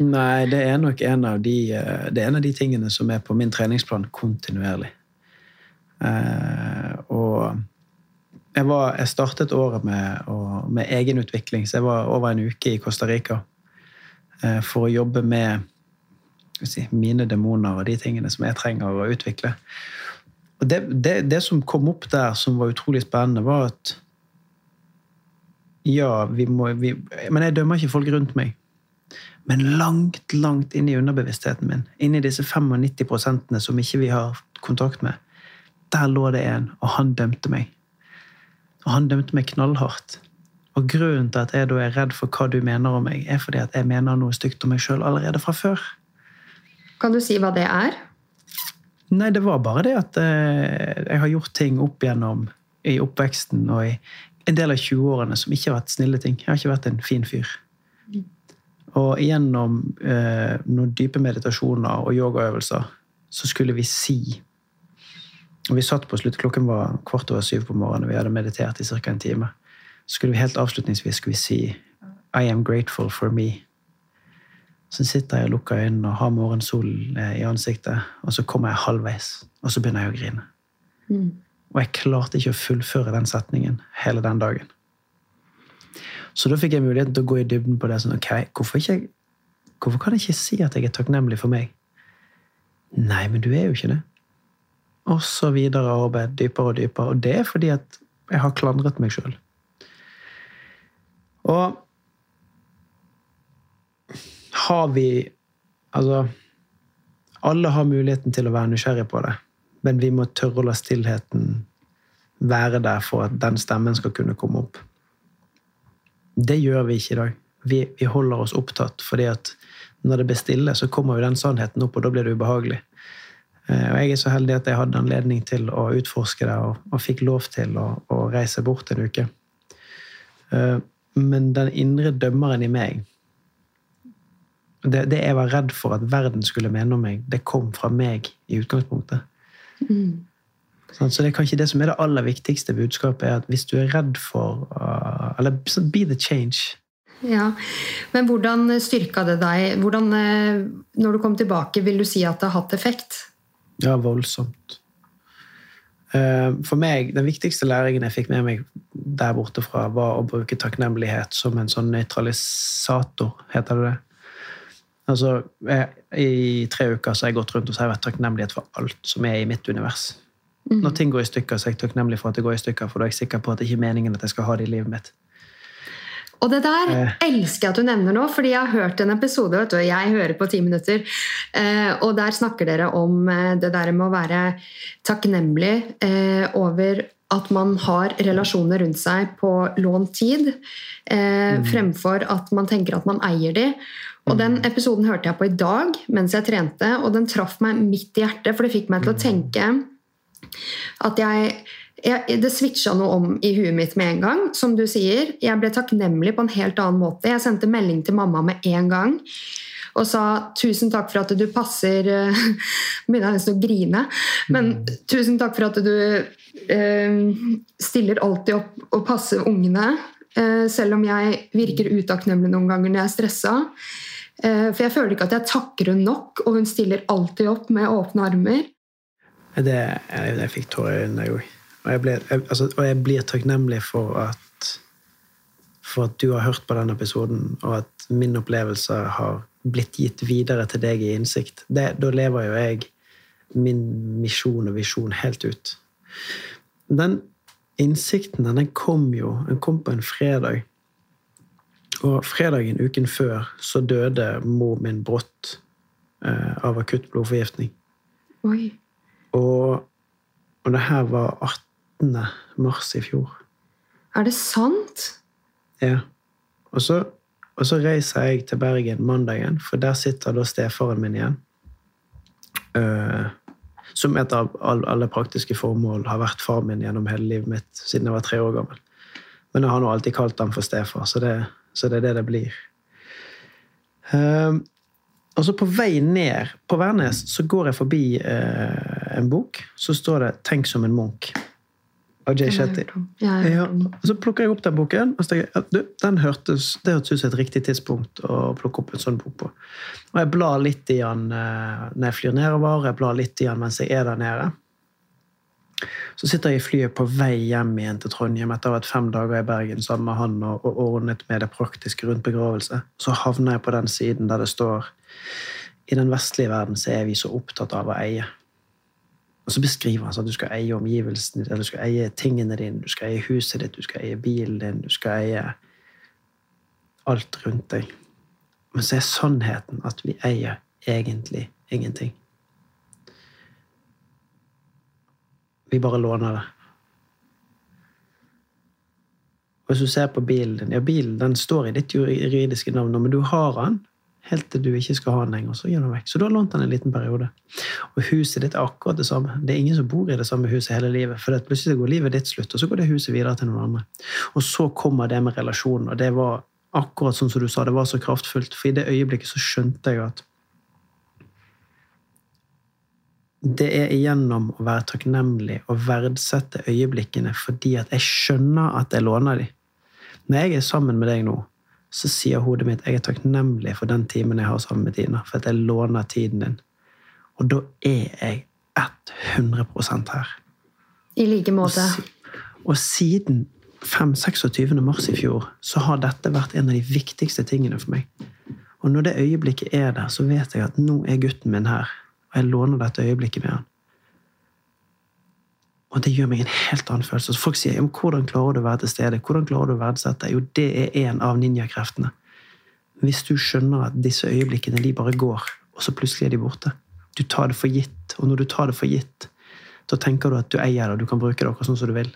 Nei, det er nok en av de, eh, det er en av de tingene som er på min treningsplan kontinuerlig. Uh, og jeg, var, jeg, startet året med, med egenutvikling, så jeg var over en uke i Costa Rica eh, for å jobbe med si, mine demoner og de tingene som jeg trenger å utvikle. Og det, det, det, som kom opp der som var utrolig spennende, var at ja, vi må vi, Men jeg dømmer ikke folk rundt meg. Men langt, langt inni underbevisstheten min, inni disse 95% som ikke vi har kontakt med, der lå det en, og han dømte meg. Og han dømte meg knallhardt. Og grunnen til at jeg da er redd for hva du mener om meg, er fordi at jeg mener noe stygt om meg sjøl allerede fra før. Kan du si hva det er? Nei, det var bare det at eh, jeg har gjort ting opp igjennom i oppveksten og i en del av 20-årene som ikke har vært snille ting. Jeg har ikke vært en fin fyr. Mm. Og gjennom eh, noen dype meditasjoner og yogaøvelser så skulle vi si vi satt på slutt, Klokken var kvart over syv på morgenen, og vi hadde meditert i ca. en time. Så skulle vi helt avslutningsvis skulle vi si I am grateful for me. Så sitter jeg og lukker øynene og har morgensolen eh, i ansiktet, og så kommer jeg halvveis, og så begynner jeg å grine. Mm. Og jeg klarte ikke å fullføre den setningen hele den dagen. Så da fikk jeg muligheten til å gå i dybden på det. sånn, ok, hvorfor, ikke, hvorfor kan jeg ikke si at jeg er takknemlig for meg? Nei, men du er jo ikke det. Og så videre arbeid dypere og dypere. Og det er fordi at jeg har klandret meg sjøl. Og har vi Altså Alle har muligheten til å være nysgjerrig på det, men vi må tørre å la stillheten være der for at den stemmen skal kunne komme opp. Det gjør vi ikke i dag. Vi, vi holder oss opptatt fordi at når det blir stille, så kommer jo den sannheten opp, og da blir det ubehagelig. Eh, og jeg er så heldig at jeg hadde anledning til å utforske det, og, og fikk lov til å, å, reise bort en uke. Eh, men den indre dømmeren i meg det, det, jeg var redd for at verden skulle mene om meg, det kom fra meg i utgangspunktet. Mm. Så det er kanskje det som er det aller viktigste budskapet, er at hvis du er redd for uh, Eller be the change. Ja, Men hvordan styrka det deg? Hvordan, når du kom tilbake, vil du si at det har hatt effekt? Ja, voldsomt. Eh, for meg, Den viktigste læringen jeg fikk med meg der borte fra, var å bruke takknemlighet som en sånn nøytralisator, heter det det? Altså, jeg, I tre uker så har jeg gått rundt og så har jeg vært takknemlighet for alt som er i mitt univers. Mm. Når ting går i stykker, så er jeg takknemlig for at det går i stykker, for da er jeg sikker på at det ikke er meningen at jeg skal ha det i livet mitt. Og det der eh. elsker jeg at du nevner nå, fordi jeg har hørt en episode, vet du, jeg hører på ti minutter, eh, og der snakker dere om eh, det der med å være takknemlig over at man har relasjoner rundt seg på lånt tid, mm. fremfor at man tenker at man eier de. Og Den mm. episoden hørte jeg på i dag mens jeg trente, og den traff meg midt i hjertet, for det fikk meg til å mm. tenke at jeg jeg, det switcha noe om i huet mitt med en gang. Som du sier, jeg ble takknemlig på en helt annen måte. Jeg sendte melding til mamma med en gang og sa 'tusen takk for at du passer' Begynner jeg nesten å grine. Men mm. 'tusen takk for at du eh, stiller alltid opp og passer ungene'. eh, selv om jeg virker utakknemlig noen ganger når jeg er stressa. Eh, for jeg føler ikke at jeg takker hun nok, og hun stiller alltid opp med åpne armer. Det, jeg, jeg fikk tårer i øynene, jeg òg. Og, jeg ble- jeg- altså, og jeg blir takknemlig for at, for at du har hørt på den episoden, og at min opplevelse har blitt gitt videre til deg i innsikt. Det, da lever jo jeg min misjon og visjon helt ut. Den innsikten den kom jo den kom på en fredag. Og fredagen uken før så døde mor min brått eh, av akutt blodforgiftning. Oi. Og, og det her var 18. mars i fjor. Er det sant? Ja. Og så, og så reiser jeg til Bergen mandagen, for der sitter da stefaren min igjen. Uh, som etter all, alle praktiske formål har vært far min gjennom hele livet mitt siden jeg var tre år gammel. Men jeg har nå alltid kalt ham for stefar, så det, så det er det det blir. Eh, og så på vei ned på Værnes så går jeg forbi uh, en bok. Så står det 'Tenk som en munch' av Jay Shetty. Ja, og så plukker jeg opp den boken, og så tenkte jeg at du, den hørtes, det hørtes ut som et riktig tidspunkt å plukke opp en sånn bok på. Og jeg blar litt i den eh, når jeg flyr nedover, jeg blar litt i den mens jeg er der nede. Så sitter jeg i flyet på vei hjem igjen til Trondheim etter å ha vært fem dager i Bergen sammen med han og, og ordnet med det praktiske rundt begravelse. Så havner jeg på den siden der det står i den vestlige verden så er vi så opptatt av å eie. Og så beskriver han sånn at du skal eie omgivelsene eller du skal eie tingene dine, du skal eie huset ditt, du skal eie bilen din, du skal eie alt rundt deg. Men så er sannheten at vi eier egentlig ingenting. Vi bare låner det. Hvis du ser på bilen din Ja, bilen den står i ditt juridiske navn, men du har den helt til du ikke skal ha den lenger. Så gir den vekk. Så du har lånt den en liten periode. Og huset ditt er akkurat det samme. Det er ingen som bor i det samme huset hele livet. For plutselig går livet ditt slutt, og så går det huset videre til noen andre. Og så kommer det med relasjonen, og det var akkurat sånn som du sa, det var så kraftfullt. For i det øyeblikket så skjønte jeg at det er igjennom å være takknemlig og verdsette øyeblikkene fordi at jeg skjønner at jeg låner dem. Når jeg er sammen med deg nå, så sier hodet mitt jeg er takknemlig for den timen jeg har sammen med Tina, for at jeg låner tiden din. Og da er jeg 100% her. I like måte. Og siden 5-26. mars i fjor så har dette vært en av de viktigste tingene for meg. Og når det øyeblikket er der, så vet jeg at nå er gutten min her, og jeg låner dette øyeblikket med han. Og det gjør meg en helt annen følelse. Så folk sier ja, men 'hvordan klarer du å være til stede'? Hvordan klarer du å verdsette? Jo, det er en av ninjakreftene. Hvis du skjønner at disse øyeblikkene de bare går, og så plutselig er de borte. Du tar det for gitt, og når du tar det for gitt, da tenker du at du eier det, og du kan bruke det akkurat sånn som du vil.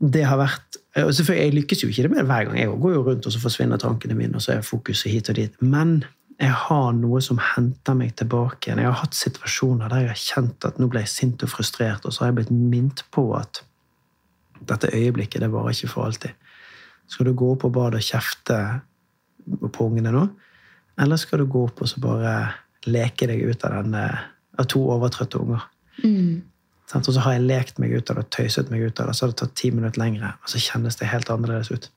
Det har vært og selvfølgelig, Jeg lykkes jo ikke det med det hver gang. Jeg går jo rundt, og så forsvinner tankene mine, og så er fokuset hit og dit. Men jeg har noe som henter meg tilbake igjen. Jeg har hatt situasjoner der jeg har kjent at nå ble jeg sint og frustrert, og så har jeg blitt minnet på at dette øyeblikket det varer ikke for alltid. Skal du gå opp på badet og kjefte på ungene nå? Eller skal du gå opp og så bare leke deg ut av denne av to overtrøtte unger? Mm. Og så har jeg lekt meg ut av det, tøyset meg ut av det, så har det tatt ti minutter lengre, og så kjennes det helt annerledes ut.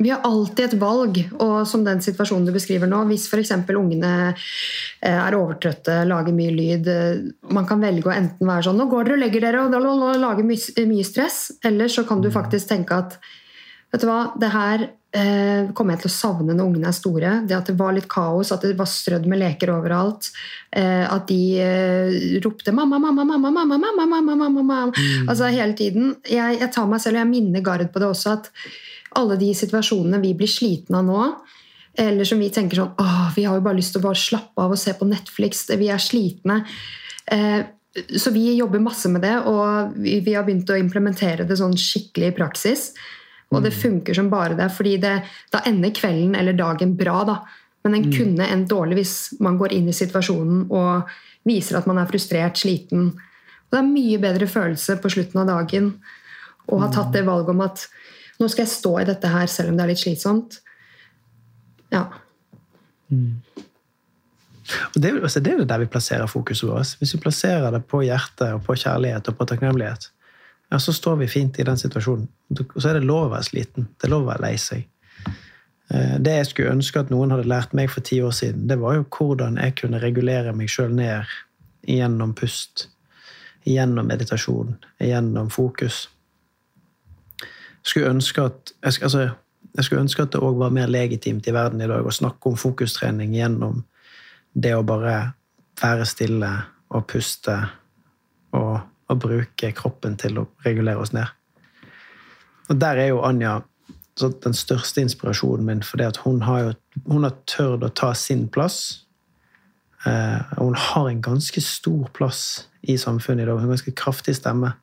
Vi har alltid et valg, og som den situasjonen du beskriver nå, hvis f.eks. ungene eh, er overtrøtte, lager mye lyd eh, Man kan velge å enten være sånn 'Nå går dere og legger dere', og lager mye, stress. Eller så kan du faktisk tenke at vet du hva, det her eh, kommer jeg til å savne når ungene er store. Det at det var litt kaos, at det var strødd med leker overalt. Eh, at de eh, ropte 'mamma, mamma, mamma, mamma', mamma, mamma, mamma, mamma. Altså hele tiden. Jeg, jeg tar meg selv, og jeg minner Gard på det også, at alle de situasjonene vi blir slitne av nå, eller som vi tenker sånn Åh, vi har jo bare lyst til å bare slappe av og se på Netflix. Vi er slitne. Eh, så vi jobber masse med det, og vi, vi har begynt å implementere det sånn skikkelig i praksis. Og det funker som bare det, fordi det, da ender kvelden eller dagen bra. da. Men den kunne endt dårlig hvis man går inn i situasjonen og viser at man er frustrert, sliten. Og det er mye bedre følelse på slutten av dagen å ha tatt det valget om at nå skal jeg stå i dette her selv om det er litt slitsomt. Ja. Og det, altså, det er jo der vi plasserer fokuset vårt. Hvis vi plasserer det på hjertet og på kjærlighet og på takknemlighet, ja, så står vi fint i den situasjonen. Og så er det lov å være sliten. Det er lov å være lei seg. Eh, det jeg skulle ønske at noen hadde lært meg for ti år siden, det var jo hvordan jeg kunne regulere meg sjøl ned gjennom pust, gjennom meditasjon, gjennom fokus. Skulle ønske at, jeg, altså, jeg skulle ønske at det òg var mer legitimt i verden i dag å snakke om fokustrening gjennom det å bare være stille og puste og, og bruke kroppen til å regulere oss ned. Og der er jo Anja den største inspirasjonen min, fordi at hun har jo hun har tørt å ta sin plass. Eh, hun har en ganske stor plass i samfunnet i dag, en ganske kraftig stemme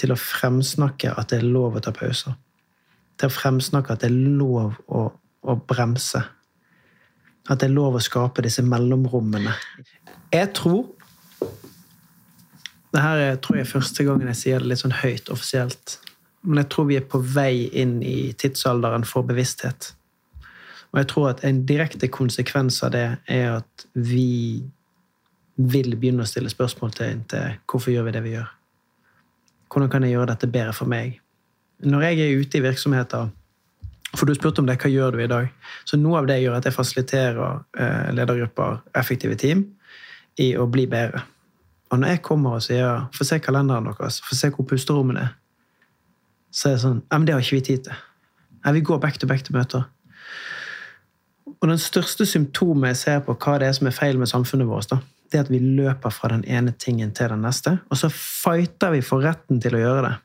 til å fremsnakke at det er lov å ta pauser. Til å fremsnakke at det er lov å, å bremse. At det er lov å skape disse mellomrommene. Jeg tror det her er, tror jeg første gangen jeg sier det litt sånn høyt offisielt. Men jeg tror vi er på vei inn i tidsalderen for bevissthet. Og jeg tror at en direkte konsekvens av det er at vi vil begynne å stille spørsmål til, til hvorfor gjør vi det vi gjør. Hvordan kan jeg gjøre dette bedre for meg? Når jeg er ute i virksomheter For du spurte om det, hva gjør du i dag? Så noe av det gjør, at jeg fasiliterer eh, ledergrupper, effektive team, i å bli bedre. Og når jeg kommer og sier 'få se kalenderen deres', få se hvor pusterommene er, så er det sånn Nei, men det har ikke vi tid til. Nei, vi går back to back til møter. Og den største symptomet jeg ser på hva det er som er feil med samfunnet vårt, da, det at vi løper fra den ene tingen til den neste, og så fighter vi for retten til å gjøre det.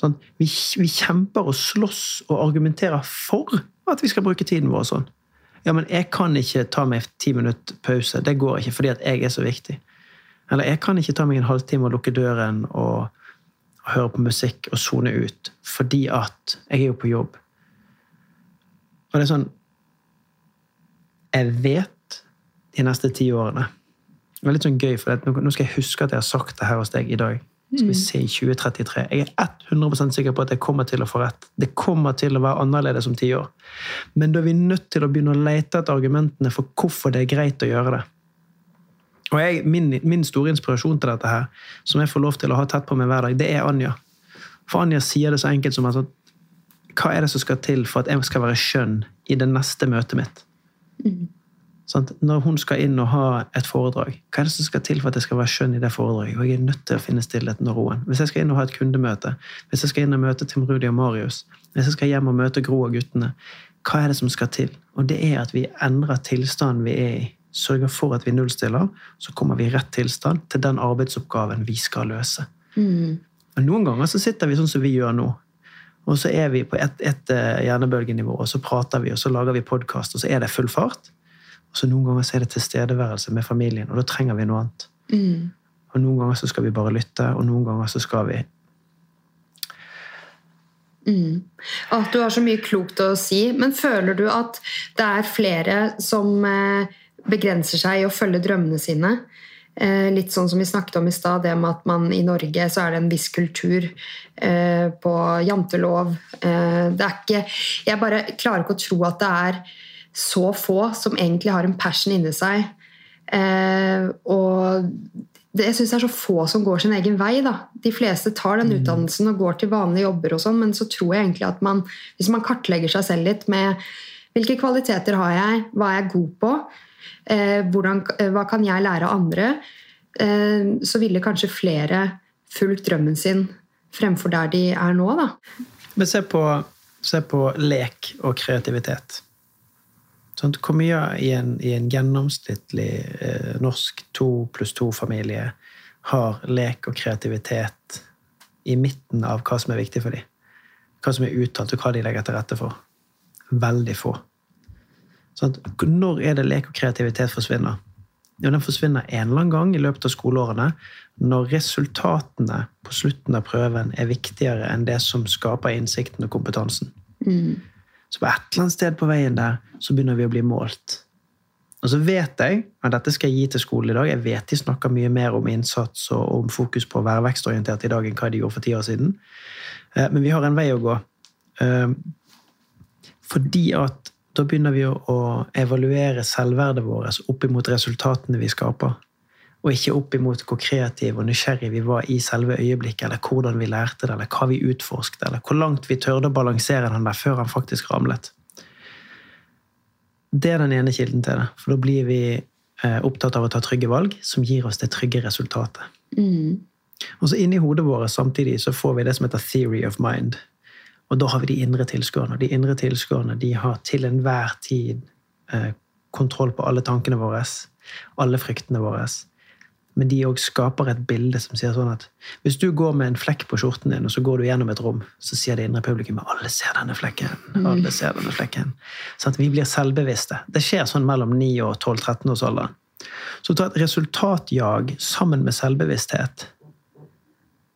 Sånn, vi, vi, kjemper og slåss og argumenterer for at vi skal bruke tiden vår sånn. Ja, men jeg kan ikke ta meg ti minutter pause. Det går ikke fordi at jeg er så viktig. Eller jeg kan ikke ta meg en halvtime og lukke døren og, og høre på musikk og sone ut fordi at jeg er jo på jobb. Og det er sånn Jeg vet de neste ti årene. Det var litt sånn gøy, for Nå skal jeg huske at jeg har sagt det her hos deg i dag. Skal vi mm. se i 2033. Jeg er 100% sikker på at jeg kommer til å få rett. Det kommer til å være annerledes om ti år. Men da er vi nødt til å begynne å lete etter argumentene for hvorfor det er greit å gjøre det. Og jeg, min, min, store inspirasjon til dette, her, som jeg får lov til å ha tett på meg hver dag, det er Anja. For Anja sier det så enkelt som at hva er det som skal til for at jeg skal være skjønn i det neste møtet mitt? Mm. Sånn, når hun skal inn og ha et foredrag, hva er det som skal til for at jeg skal være skjønn i det foredraget? Og jeg er nødt til å finne stillheten og roen. Hvis jeg skal inn og ha et kundemøte, hvis jeg skal inn og møte Tim Rudi og Marius, hvis jeg skal hjem og møte Gro og guttene, hva er det som skal til? Og det er at vi endrer tilstanden vi er i. Sørger for at vi nullstiller, så kommer vi i rett tilstand til den arbeidsoppgaven vi skal løse. Mm. Og Noen ganger så sitter vi sånn som vi gjør nå. Og så er vi på et, et eh, hjernebølgenivå, og så prater vi, og så lager vi podkast, og så er det full fart. Og så noen ganger så er det tilstedeværelse med familien, og da trenger vi noe annet. Mm. Og noen ganger så skal vi bare lytte, og noen ganger så skal vi mm. At du har så mye klokt å si. Men føler du at det er flere som eh, begrenser seg i å følge drømmene sine? Eh, litt sånn som vi snakket om i stad, det med at man i Norge så er det en viss kultur eh, på jantelov. Det er ikke Jeg bare klarer ikke å tro at det er så få som egentlig har en passion inni seg. Eh, og det, jeg syns det er så få som går sin egen vei. Da. De fleste tar den mm. utdannelsen og går til vanlige jobber, og sånn, men så tror jeg egentlig at man, hvis man kartlegger seg selv litt med hvilke kvaliteter har jeg, hva er jeg god på, eh, hvordan, eh, hva kan jeg lære av andre, eh, så ville kanskje flere fulgt drømmen sin fremfor der de er nå. Da. Men se på, se på lek og kreativitet. Sånn, hvor mye i en, i en gjennomsnittlig eh, norsk to pluss to-familie har lek og kreativitet i midten av hva som er viktig for dem? Hva som er uttalt, og hva de legger til rette for? Veldig få. Sant? når er det lek og kreativitet forsvinner? Jo, den forsvinner en eller annen gang i løpet av skoleårene når resultatene på slutten av prøven er viktigere enn det som skaper innsikten og kompetansen. Mm. Så på et eller annet sted på veien der så begynner vi å bli målt. Og så vet jeg, og dette skal jeg gi til skolen i dag, jeg vet de snakker mye mer om innsats og om fokus på å være vekstorientert i dag enn hva de gjorde for ti år siden. Eh, men vi har en vei å gå. Eh, fordi at da begynner vi å evaluere selvverdet vårt opp imot resultatene vi skaper. Og ikke opp imot hvor kreative og nysgjerrige vi var i selve øyeblikket, eller hvordan vi lærte det, eller hva vi utforsket, eller hvor langt vi tørde å balansere den der før han faktisk ramlet. Det er den ene kilden til det. For da blir vi eh, opptatt av å ta trygge valg som gir oss det trygge resultatet. Mm. Og så inni hodet vårt samtidig så får vi det som heter theory of mind. Og da har vi de indre tilskuerne. De indre tilskuerne de har til enhver tid eh, kontroll på alle tankene våre, alle fryktene våre. Men de òg skaper et bilde som sier sånn at hvis du går med en flekk på skjorten din, og så går du gjennom et rom, så sier det indre publikum alle ser denne flekken. alle ser denne flekken. Sånn at vi blir selvbevisste. Det skjer sånn mellom 9 og 12-13 års alder. Så ta et resultatjag sammen med selvbevissthet.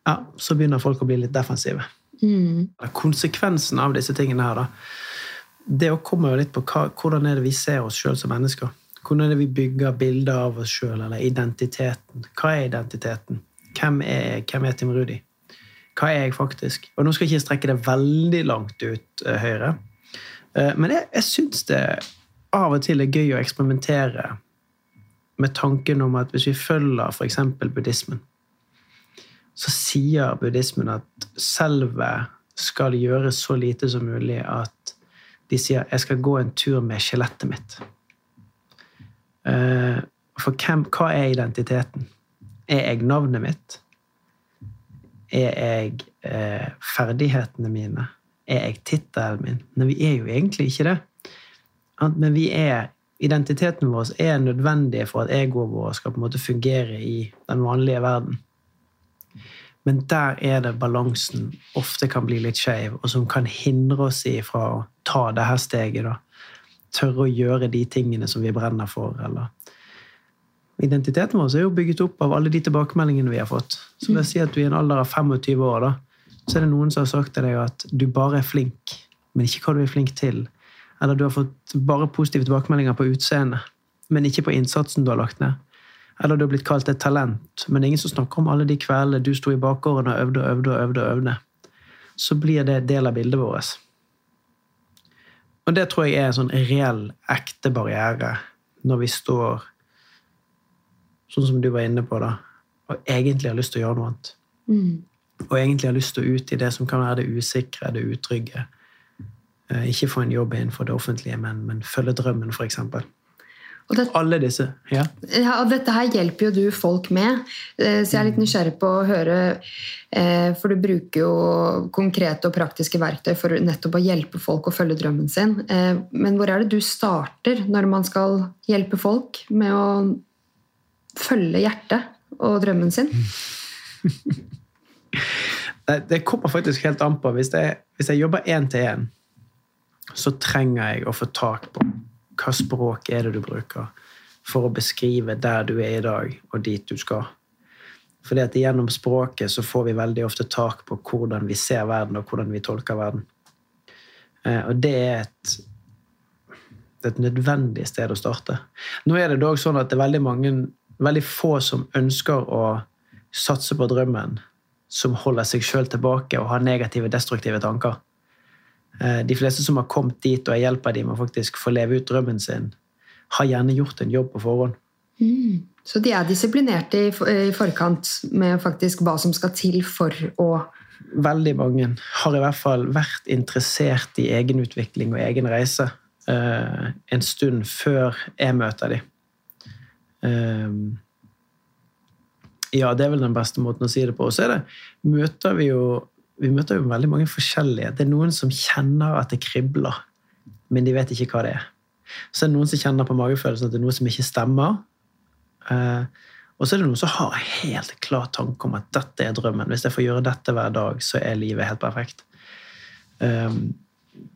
Ja, så begynner folk å bli litt defensive. Mm. Konsekvensen av disse tingene her, da, det kommer jo litt på hva, hvordan er det vi ser oss sjøl som mennesker. Hvordan er det vi bygger bilder av oss sjøl, eller identiteten? Hva er identiteten? Hvem er jeg? Hvem er Tim Rudi? Hva er jeg faktisk? Og nå skal jeg ikke strekke det veldig langt ut uh, høyre, uh, men jeg, jeg syns det av og til er gøy å eksperimentere med tanken om at hvis vi følger f.eks. buddhismen, så sier buddhismen at selvet skal gjøres så lite som mulig at de sier 'jeg skal gå en tur med skjelettet mitt'. Eh, for hvem, hva er identiteten? Er jeg navnet mitt? Er jeg eh, ferdighetene mine? Er jeg tittelen min? Men vi er jo egentlig ikke det. Men vi er, identiteten vår er nødvendig for at egoet vårt skal på en måte fungere i den vanlige verden. Men der er det balansen ofte kan bli litt skeiv, og som kan hindre oss ifra å ta det her steget. da. Tørre å gjøre de tingene som vi brenner for. eller Identiteten vår er jo bygget opp av alle de tilbakemeldingene vi har fått. Så la oss si at du i en alder av 25 år da, så er det noen som har sagt til deg at du bare er flink, men ikke hva du er flink til. Eller du har fått bare positive tilbakemeldinger på utseendet, men ikke på innsatsen du har lagt ned. Eller du har blitt kalt et talent, men ingen som snakker om alle de kveldene du sto i bakgården og øvde og øvde og øvde. og øvde. Så blir det del av bildet vårt. Og det tror jeg er en sånn reell, ekte barriere når vi står sånn som du var inne på, da, og egentlig har lyst til å gjøre noe annet. Mm. Og egentlig har lyst til å ut i det som kan være det usikre, det utrygge. Eh, ikke få en jobb innenfor det offentlige, men, men følge drømmen, f.eks. Og det, Alle disse. Ja. ja, og dette her hjelper jo du folk med, eh, så jeg er litt nysgjerrig på å høre eh, For du bruker jo konkrete og praktiske verktøy for nettopp å hjelpe folk å følge drømmen sin. Eh, men hvor er det du starter når man skal hjelpe folk med å følge hjertet og drømmen sin? Det, det kommer faktisk helt an på. Hvis jeg, hvis jeg jobber én til én, så trenger jeg å få tak på hva språk er det du bruker for å beskrive der du er i dag, og dit du skal. Fordi at Gjennom språket så får vi veldig ofte tak på hvordan vi ser verden, og hvordan vi tolker verden. Eh, og det er et, det er et nødvendig sted å starte. Nå er det dog sånn at det er veldig, mange, veldig få som ønsker å satse på drømmen, som holder seg sjøl tilbake og har negative, destruktive tanker. Eh, de fleste som har kommet dit, og jeg hjelper dem med å faktisk få leve ut drømmen sin, har gjerne gjort en jobb på forhånd. Mm. Så de er disiplinerte i, i forkant med faktisk hva som skal til for å Veldig mange har i hvert fall vært interessert i egenutvikling og egen reise uh, en stund før jeg møter dem. Uh, ja, det er vel den beste måten å si det på. Og så er det, møter vi jo vi møter jo veldig mange forskjellige. Det er noen som kjenner at det kribler, men de vet ikke hva det er. Så er det noen som kjenner på magefølelsen at det er noe som ikke stemmer. Eh, og så er det noen som har helt klar tanke om at dette er drømmen. Hvis jeg får gjøre dette hver dag, så er livet helt perfekt. Um,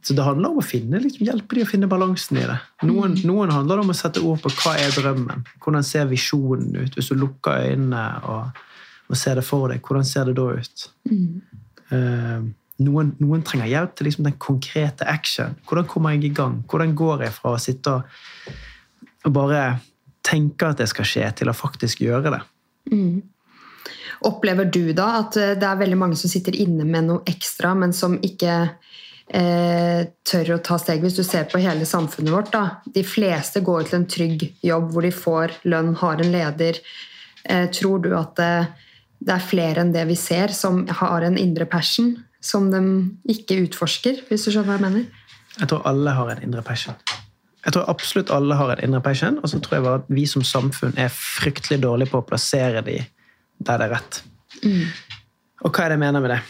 så det handler om å finne, liksom, hjelpe dem å finne balansen i det. Noen, noen handler om å sette ord på hva er drømmen. Hvordan ser visjonen ut? Hvis du lukker øynene og, og ser det for deg, hvordan ser det da ut? mm. Uh, noen, noen, trenger hjelp til liksom den konkrete action. Hvordan kommer jeg i gang? Hvordan går jeg fra å sitte og, bare tenke at det skal skje, til å faktisk gjøre det? Mm. Opplever du da at eh, det er veldig mange som sitter inne med noe ekstra, men som ikke eh, tør å ta steg? Hvis du ser på hele samfunnet vårt, da. De fleste går til en trygg jobb hvor de får lønn, har en leder, Eh, tror du at det, det er flere enn det vi ser, som har en indre passion som de ikke utforsker, hvis du skjønner hva jeg mener? Jeg tror alle har en indre passion. Jeg tror absolutt alle har en indre passion, og så tror jeg bare at vi som samfunn er fryktelig dårlige på å plassere de der det er rett. Mm. Og hva er det jeg mener med det?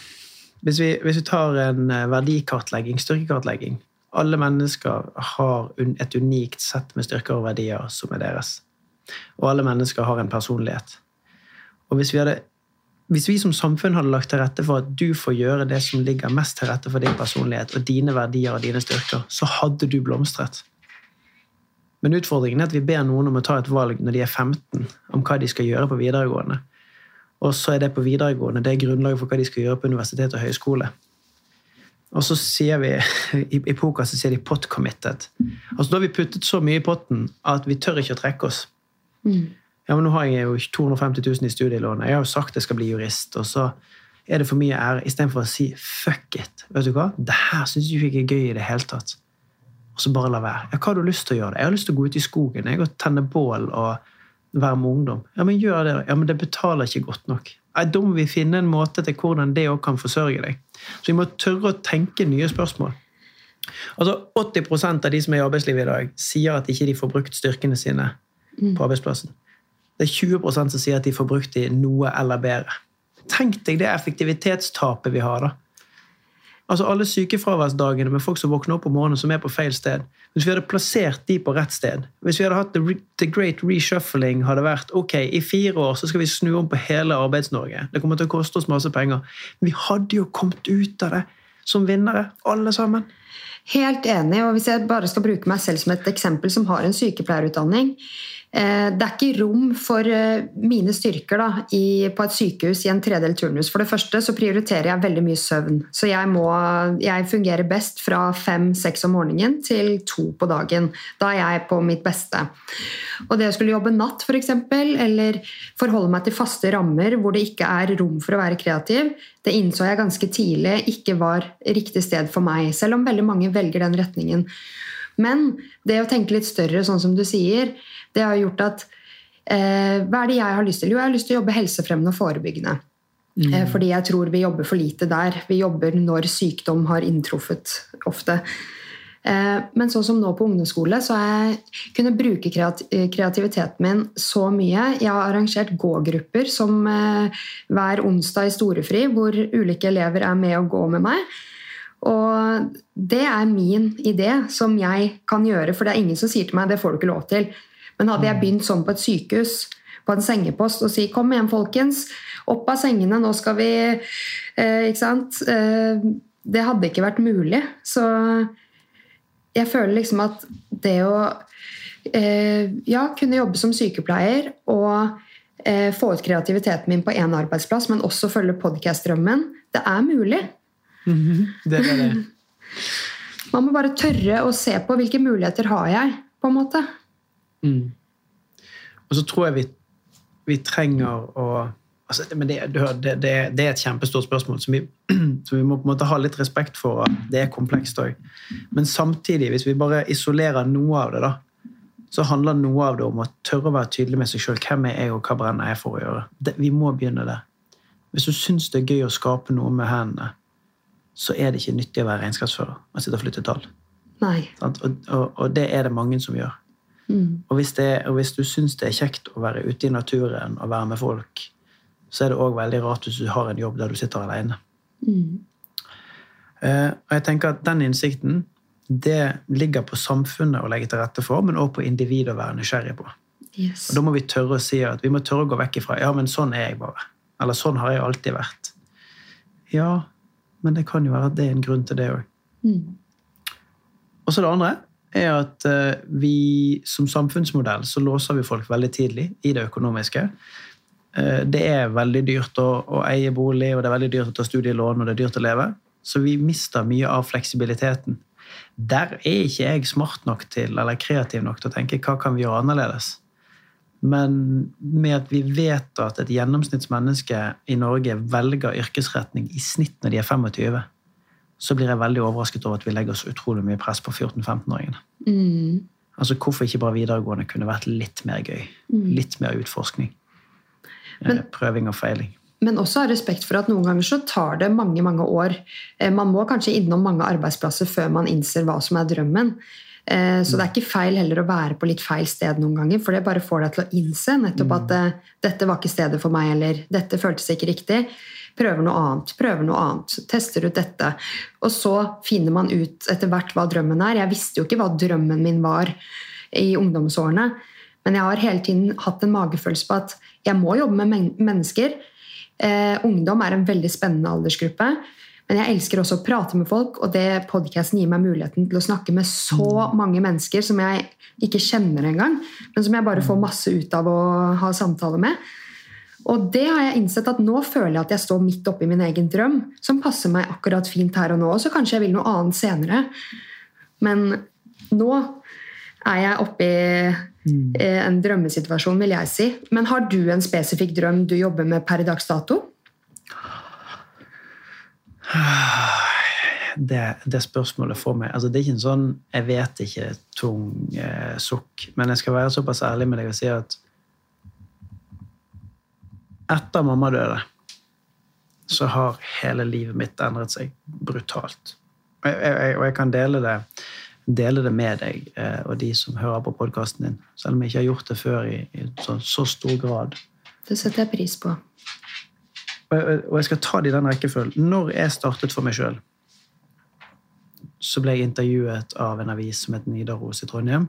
Hvis vi, hvis vi tar en eh, verdikartlegging, styrkekartlegging Alle mennesker har et unikt sett med styrker og verdier som er deres. Og alle mennesker har en personlighet. Og hvis vi, hadde, hvis vi som samfunn hadde lagt til rette for at du får gjøre det som ligger mest til rette for din personlighet og dine verdier og dine styrker, så hadde du blomstret. Men utfordringen er at vi ber noen om å ta et valg når de er 15, om hva de skal gjøre på videregående. Og så er det på videregående det er grunnlaget for hva de skal gjøre på universitet og høyskole. Og så sier vi i, poker så sier de 'pot committed'. Altså Da har vi puttet så mye i potten at vi tør ikke å trekke oss. Mm. Ja, men Nå har jeg jo 250 000 i studielån. Jeg har jo sagt jeg skal bli jurist. Og så er det for mye ære istedenfor å si 'fuck it'. Vet du hva? Det her syns jeg ikke er gøy i det hele tatt. Og så bare la være. Ja, hva har du lyst til å gjøre? Jeg har lyst til å gå ut i skogen jeg og tenne bål og være med ungdom. Ja, men gjør det. Ja, men det betaler ikke godt nok. Nei, Da må vi finne en måte til hvordan det òg kan forsørge deg. Så vi må tørre å tenke nye spørsmål. Altså 80% av de som er i arbeidslivet i dag, sier at ikke de får brukt styrkene sine på arbeidsplassen. Det er 20 som sier at de får brukt de noe eller bedre. Tenk deg det effektivitetstapet vi har, da. Altså Alle sykefraværsdagene med folk som våkner opp om morgenen som er på feil sted. Hvis vi hadde plassert de på rett sted, hvis vi hadde hatt the, the great reshuffling, hadde vært ok, i fire år så skal vi snu om på hele Arbeids-Norge. Det kommer til å koste oss masse penger. Men vi hadde jo kommet ut av det som vinnere, alle sammen. Helt enig. og Hvis jeg bare skal bruke meg selv som et eksempel som har en sykepleierutdanning det er ikke rom for eh, mine styrker da, i, på et sykehus i en tredelt turnus. For det første så prioriterer jeg veldig mye søvn. Så jeg, må, jeg fungerer best fra fem-seks om morgenen til to på dagen. Da er jeg på mitt beste. Og det å skulle jobbe natt for eksempel, eller forholde meg til faste rammer hvor det ikke er rom for å være kreativ, det innså jeg ganske tidlig ikke var riktig sted for meg. Selv om veldig mange velger den retningen. Men det å tenke litt større, sånn som du sier, det har gjort at eh, Hva er det jeg har lyst til? Jo, jeg har lyst til å jobbe helsefremmende og forebyggende. Mm. Eh, fordi jeg tror vi jobber for lite der. Vi jobber når sykdom har inntruffet ofte. Eh, men sånn som nå på ungdomsskole, så har jeg kunnet bruke kreativiteten min så mye. Jeg har arrangert gå-grupper som eh, hver onsdag i storefri, hvor ulike elever er med og går med meg. Og det er min idé som jeg kan gjøre, for det er ingen som sier til meg det får du ikke lov til. Men hadde jeg begynt sånn på et sykehus, på en sengepost, og si 'kom igjen, folkens', opp av sengene, nå skal vi eh, Ikke sant? Eh, det hadde ikke vært mulig. Så jeg føler liksom at det å eh, ja, kunne jobbe som sykepleier og eh, få ut kreativiteten min på én arbeidsplass, men også følge podkast-drømmen, det er mulig. Det er det. Man må bare tørre å se på hvilke muligheter har jeg, på en måte. Mm. Og så tror jeg vi, vi trenger å altså, men det, det, det, det, er et kjempestort spørsmål som vi, som vi, må på en måte ha litt respekt for. Det er komplekst òg. Men samtidig, hvis vi bare isolerer noe av det, da, så handler noe av det om å tørre å være tydelig med seg sjøl. Hvem er jeg, og hva brenner jeg for å gjøre? vi må begynne der. Hvis du syns det er gøy å skape noe med hendene, så er det ikke nyttig å være regnskapsfører og sitte og flytte tall. Nei. Og, og, og, det er det mange som gjør. Mm. Og, hvis det, og, hvis du syns det er kjekt å være ute i naturen og være med folk, så er det òg veldig rart hvis du har en jobb der du sitter alene. Mm. Uh, og jeg tenker at den innsikten det ligger på samfunnet å legge til rette for, men også på individet å være nysgjerrig på. Yes. Og Da må vi tørre å si at vi må tørre å gå vekk ifra ja, men sånn er jeg bare. Eller sånn har jeg alltid vært. Ja, men det kan jo være at det er en grunn til det òg. Mm. Og så det andre er at eh, vi som samfunnsmodell så låser vi folk veldig tidlig i det økonomiske. Eh, det er veldig dyrt å, å, eie bolig, og det er veldig dyrt å ta studielån, og det er dyrt å leve. Så vi mister mye av fleksibiliteten. Der er ikke jeg smart nok til, eller kreativ nok til å tenke hva kan vi gjøre annerledes. Men med at vi vet at et gjennomsnittsmenneske i Norge velger yrkesretning i snitt når de er 25, så blir jeg veldig overrasket over at vi legger så utrolig mye press på 14-15-åringene. Mm. Altså, Hvorfor ikke bare videregående kunne vært litt mer gøy? Mm. Litt mer utforskning? Men, prøving og feiling. Men også ha respekt for at noen ganger så tar det mange mange år. Man må kanskje innom mange arbeidsplasser før man innser hva som er drømmen. Så det er ikke feil heller å være på litt feil sted noen ganger, for det bare får deg til å innse nettopp at dette var ikke stedet for meg, eller dette føltes ikke riktig. Prøver noe annet, prøver noe annet, tester ut dette. Og så finner man ut etter hvert hva drømmen er. Jeg visste jo ikke hva drømmen min var i ungdomsårene, men jeg har hele tiden hatt en magefølelse på at jeg må jobbe med mennesker. Eh, ungdom er en veldig spennende aldersgruppe. Men jeg elsker også å prate med folk, og det podkasten gir meg muligheten til å snakke med så mm. mange mennesker som jeg ikke kjenner engang, men som jeg bare får masse ut av å ha samtale med. Og det har jeg innsett at nå føler jeg at jeg står midt oppi min egen drøm, som passer meg akkurat fint her og nå. Og så kanskje jeg vil noe annet senere. Men nå er jeg oppi mm. en drømmesituasjon, vil jeg si. Men har du en spesifikk drøm du jobber med per i dags dato? Det, det, spørsmålet får meg altså Det er ikke en sånn 'jeg vet ikke' tung eh, sukk. Men jeg skal være såpass ærlig med deg og si at etter mamma døde, så har hele livet mitt endret seg brutalt. Og jeg, jeg, og jeg kan dele det, dele det, med deg eh, og de som hører på podkasten din, selv om jeg ikke har gjort det før i, i så, så, stor grad. Det setter jeg pris på. Og, jeg skal ta det i den rekkefølgen. Når jeg startet for meg sjøl, så ble jeg intervjuet av en avis som het Nidaros i Trondheim.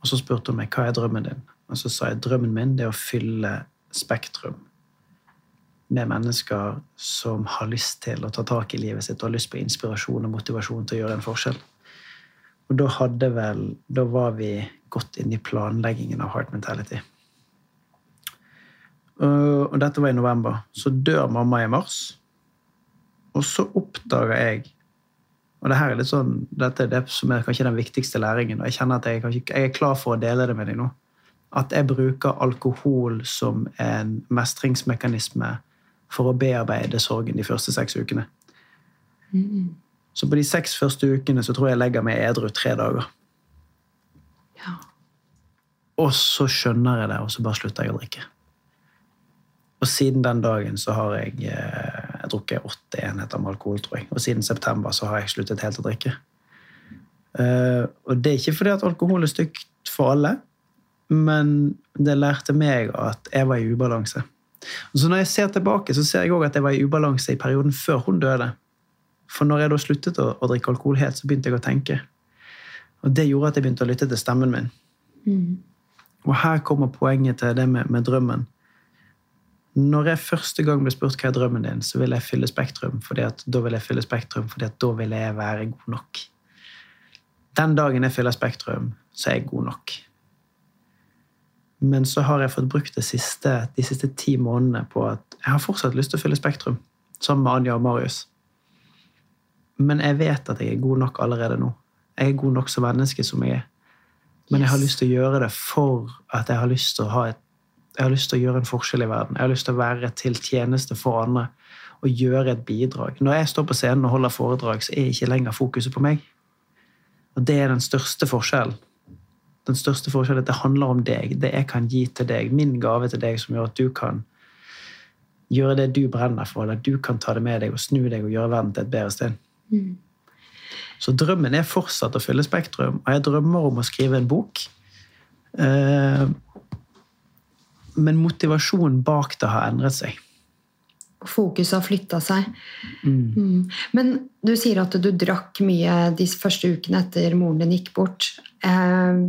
Og så spurte hun meg hva er drømmen din. Og så sa jeg drømmen min er å fylle Spektrum med mennesker som har lyst til å ta tak i livet sitt og har lyst på inspirasjon og motivasjon til å gjøre en forskjell. Og da hadde vel Da var vi godt inne i planleggingen av Heart Mentality. Og dette var i november. Så dør mamma i mars. Og så oppdager jeg Og det her er litt sånn, dette er det som er kanskje den viktigste læringen. Og jeg kjenner at jeg, kanskje, jeg er klar for å dele det med deg nå. At jeg bruker alkohol som en mestringsmekanisme for å bearbeide sorgen de første seks ukene. Mm. Så på de seks første ukene så tror jeg jeg legger meg edru tre dager. Ja. Og så skjønner jeg det, og så bare slutter jeg å drikke. Og siden den dagen så har jeg, eh, jeg drukket åtte enheter med alkohol, tror jeg. Og siden september så har jeg sluttet helt å drikke. Uh, og det er ikke fordi at alkohol er stygt for alle, men det lærte meg at jeg var i ubalanse. Så når jeg ser tilbake, så ser jeg òg at jeg var i ubalanse i perioden før hun døde. For når jeg da sluttet å, å, drikke alkohol helt, så begynte jeg å tenke. Og det gjorde at jeg begynte å lytte til stemmen min. Mm. Og her kommer poenget til det med, med, drømmen. Når jeg første gang ble spurt hva er drømmen din, så vil jeg fylle Spektrum. fordi at da vil jeg fylle Spektrum, fordi at da vil jeg være god nok. Den dagen jeg fyller Spektrum, så er jeg god nok. Men så har jeg fått brukt siste, de siste ti månedene på at jeg har fortsatt lyst til å fylle Spektrum sammen med Anja og Marius. Men jeg vet at jeg er god nok allerede nå. Jeg er god nok som menneske som jeg er. Men jeg har lyst til å gjøre det for at jeg har lyst til å ha et jeg har lyst til å gjøre en forskjell i verden. Jeg har lyst til å være til tjeneste for andre og gjøre et bidrag. Når jeg står på scenen og holder foredrag, så er ikke lenger fokuset på meg. Og det er den største forskjellen den største forskjellen er at det handler om deg. Det jeg kan gi til deg. Min gave til deg som gjør at du kan gjøre det du brenner for, eller du kan ta det med deg og snu deg og gjøre verden til et bedre sted. Mm. Så drømmen er fortsatt å fylle Spektrum, og jeg drømmer om å skrive en bok. Eh, men motivasjonen bak det har endret seg. Fokuset har flytta seg. Mm. Mm. Men du sier at du drakk mye de første ukene etter moren din gikk bort. Eh,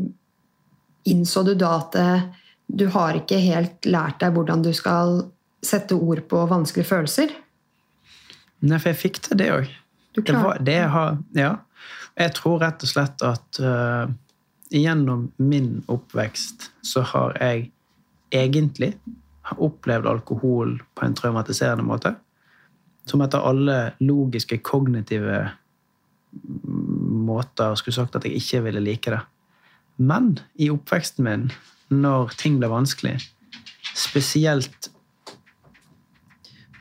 innså du da at eh, du har ikke helt lært deg hvordan du skal sette ord på vanskelige følelser? Nei, for jeg fikk til det òg. Ja. Jeg tror rett og slett at uh, gjennom min oppvekst så har jeg egentlig har opplevd alkohol på en traumatiserende måte. Som etter alle logiske, kognitive måter skulle sagt at jeg ikke ville like det. Men i oppveksten min, når ting ble vanskelig, spesielt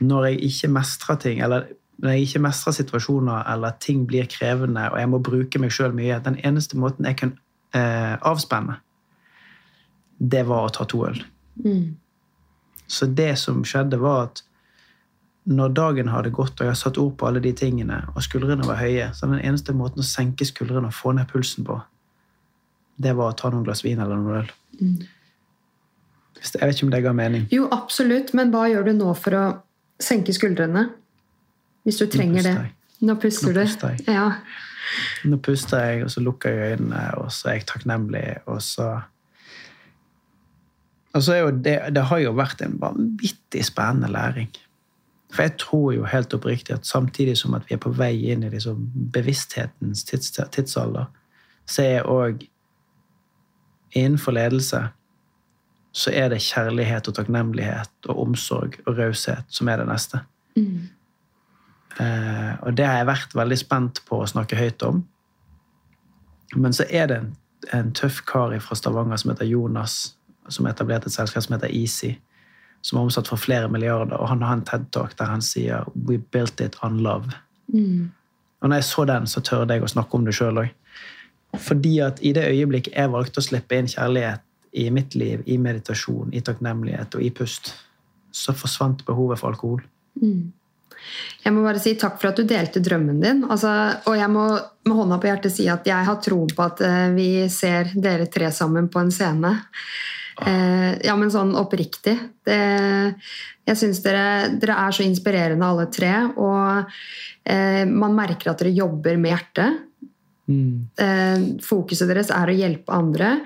når jeg ikke mestrer ting, eller når jeg ikke mestrer situasjoner, eller ting blir krevende, og jeg må bruke meg sjøl mye Den eneste måten jeg kunne eh, avspenne, det var å ta to øl. Mm. Så det som skjedde, var at når dagen hadde gått, og jeg har satt ord på alle de tingene, og skuldrene var høye, så den eneste måten å senke skuldrene og få ned pulsen på, det var å ta noen glass vin eller noe øl. Mm. Jeg vet ikke om det ga mening. Jo, absolutt, men hva gjør du nå for å senke skuldrene? Hvis du trenger det. Nå puster Nå puster jeg. Ja. Nå puster jeg, og så lukker jeg øynene, og så er jeg takknemlig, og så Og så jo det, det har jo vært en vanvittig spennende læring. For jeg tror jo helt oppriktig at samtidig som at vi er på vei inn i liksom bevissthetens tids, tidsalder, så er òg innenfor ledelse så er det kjærlighet og takknemlighet og omsorg og raushet som er det neste. Mm. Eh, og det har jeg vært veldig spent på å snakke høyt om. Men så er det en, en tøff kar fra Stavanger som heter Jonas, som etablerte et selskap som heter Easy, som er omsatt for flere milliarder, og han har en TED-talk der han sier 'We built it on love'. Mm. Og når jeg så den, så tørde jeg å snakke om det sjøl òg. Fordi at i det øyeblikk jeg valgte å slippe inn kjærlighet i mitt liv, i meditasjon, i takknemlighet og i pust, så forsvant behovet for alkohol. Mm. Jeg må bare si takk for at du delte drømmen din. Altså, og jeg må med hånda på hjertet si at jeg har troen på at eh, vi ser dere tre sammen på en scene. Eh, ja, men sånn oppriktig. Det, jeg syns dere, dere er så inspirerende alle tre. Og eh, man merker at dere jobber med hjertet. Eh, fokuset deres er å hjelpe andre.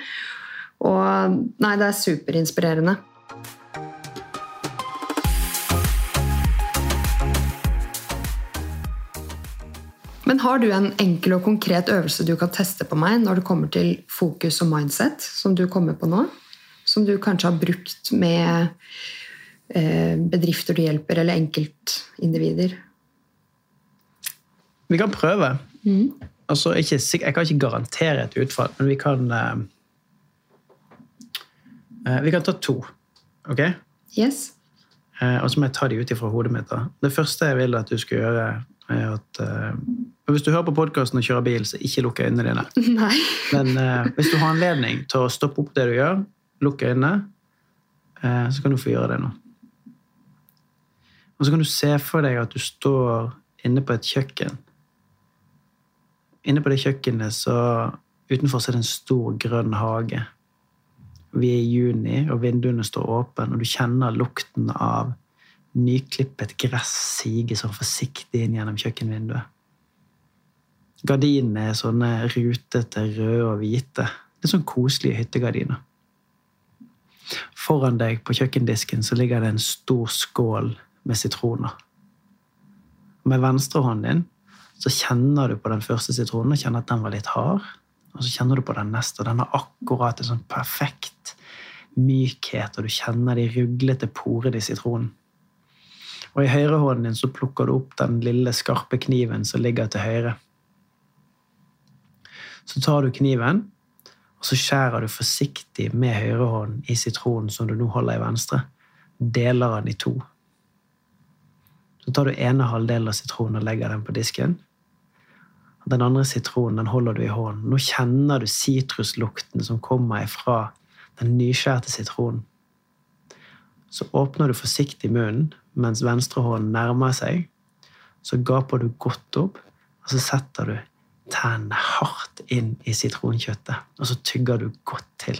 Og nei, det er superinspirerende. Men har du en enkel og konkret øvelse du kan teste på meg når det kommer til fokus og mindset, som du kommer på nå? Som du kanskje har brukt med eh, bedrifter du hjelper, eller enkeltindivider? Vi kan prøve. Altså, ikke, jeg kan ikke garantere et utfall, men vi kan eh, eh, Vi kan ta to. ok? Yes? Eh, og så må jeg ta de ut ifra hodet mitt. da. Det første jeg vil at du skal gjøre, er at uh, Hvis du hører på podkasten og kjører bil, så ikke lukk øynene dine. Nei. Men hvis du har anledning til å stoppe opp det du gjør, lukk øynene, eh, så kan du få gjøre det nå. Og så kan du se for deg at du står inne på et kjøkken. Inne på det kjøkkenet så utenfor er det en stor, grønn hage. Vi er i juni, og vinduene står åpne, og du kjenner lukten av nyklippet gress sige sånn forsiktig inn gjennom kjøkkenvinduet. Gardinene er sånne rutete, røde og hvite. Det er sånn koselige hyttegardiner. Foran deg på kjøkkendisken så ligger det en stor skål med sitroner. Med venstrehånden din så kjenner du på den første sitronen og kjenner at den var litt hard. Og så kjenner du på den neste, og den har akkurat en sånn perfekt mykhet, og du kjenner de ruglete porene i sitronen. Og i høyrehånden din så plukker du opp den lille, skarpe kniven som ligger til høyre. Så tar du kniven, og så skjærer du forsiktig med høyrehånden i sitronen som du nå holder i venstre. Deler den i to. Så tar du ene halvdelen av sitronen og legger den på disken. Den andre sitronen den holder du i hånden. Nå kjenner du sitruslukten som kommer fra den nyskjærte sitronen. Så åpner du forsiktig munnen mens venstrehånden nærmer seg. Så gaper du godt opp, og så setter du tennene hardt inn i sitronkjøttet. Og så tygger du godt til.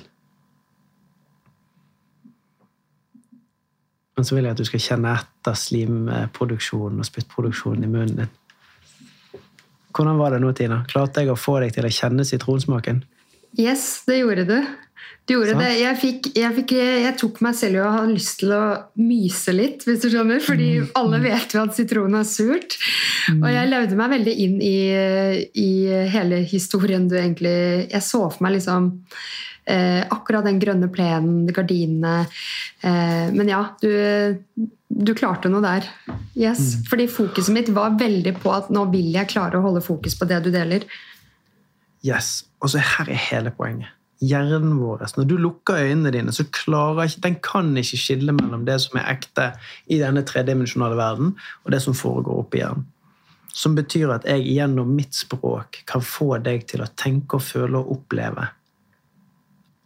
Men så vil jeg at du skal kjenne etter slimproduksjonen og spyttproduksjonen i munnen din. Hvordan var det nå, Tina? Klarte jeg å få deg til å kjenne sitronsmaken? Yes, det gjorde du. Du gjorde så. det. Jeg, fikk, jeg, fikk, jeg tok meg selv i å ha lyst til å myse litt, hvis du skjønner. Fordi alle vet jo at sitron er surt. Og jeg levde meg veldig inn i, i hele historien du egentlig Jeg så for meg liksom eh, akkurat den grønne plenen, gardinene. Eh, men ja, du, du klarte noe der. Yes. Fordi fokuset mitt var veldig på at nå vil jeg klare å holde fokus på det du deler. Yes. Og så her er hele poenget. Hjernen vår, Når du lukker øynene dine, så klarer ikke, den kan ikke skille mellom det som er ekte i denne tredimensjonale verden, og det som foregår oppi hjernen. Som betyr at jeg gjennom mitt språk kan få deg til å tenke og føle og oppleve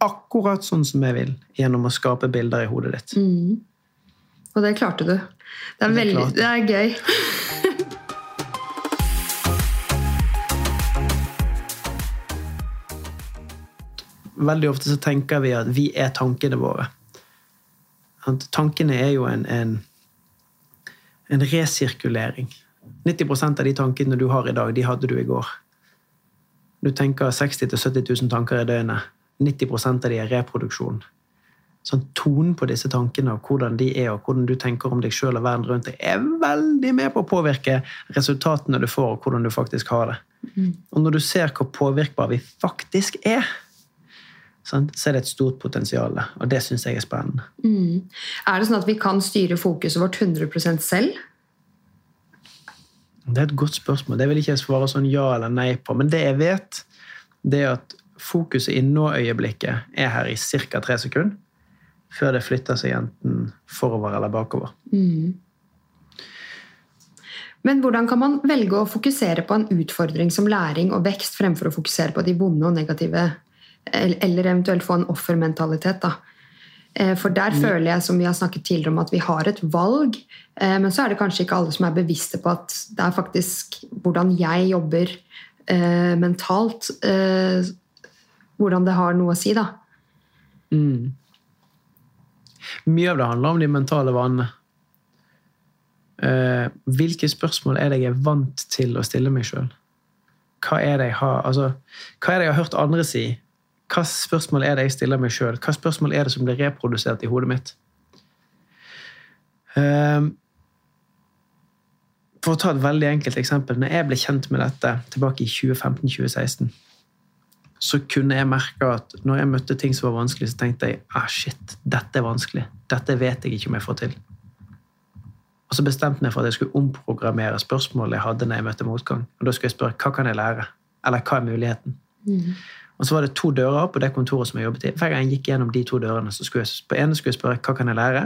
akkurat sånn som jeg vil, gjennom å skape bilder i hodet ditt. Mm. Og det klarte du. Det er, Det veldig, det er gøy. Veldig ofte så tenker vi at vi er tankene våre. At tankene er jo en, en, en resirkulering. 90% av de tankene du har i dag, de hadde du i går. Du tenker 60 000-70 000 tanker i døgnet. 90% av de er reproduksjon. Sånn Tonen på disse tankene, og hvordan de er, og hvordan du tenker om deg sjøl og verden rundt deg, er veldig med på å påvirke resultatene du får, og hvordan du faktisk har det. Og når du ser hvor påvirkbare vi faktisk er, så er det et stort potensial. Og det syns jeg er spennende. Mm. Er det sånn at vi kan styre fokuset vårt 100% selv? Det er et godt spørsmål. Det vil ikke jeg svare sånn ja eller nei på. Men det jeg vet, det er at fokuset i nå-øyeblikket er her i ca. tre sekunder. Før det flytter seg enten forover eller bakover. Mm. Men hvordan kan man velge å fokusere på en utfordring som læring og vekst fremfor å fokusere på de vonde og negative, eller eventuelt få en offermentalitet? da? Eh, For der føler jeg, som vi har snakket tidligere om, at vi har et valg. eh, Men så er det kanskje ikke alle som er bevisste på at det er faktisk hvordan jeg jobber eh, mentalt, eh, hvordan det har noe å si, da. Mm. Mye av det handler om de mentale vanene. Eh, hvilke spørsmål er det jeg er vant til å stille meg sjøl? Hva det jeg har altså, hva er det jeg har hørt andre si? Hva spørsmål er det jeg stiller meg sjøl? Hva spørsmål er det som blir reprodusert i hodet mitt? Eh, for å ta et veldig enkelt eksempel. Når jeg ble kjent med dette tilbake i 2015-2016, så kunne jeg merke at når jeg møtte ting som var vanskelig, så tenkte jeg ah, shit, dette er vanskelig. Dette vet jeg ikke om jeg får til. Og så bestemte jeg meg for at jeg skulle omprogrammere spørsmålet jeg hadde når jeg møtte motgang. Og da skulle jeg spørre hva kan jeg lære? Eller hva er muligheten? Og så var det to dører på det kontoret som jeg jobbet i. Hver gang jeg gikk gjennom de to dørene, så skulle jeg på ene skulle jeg spørre hva kan jeg lære?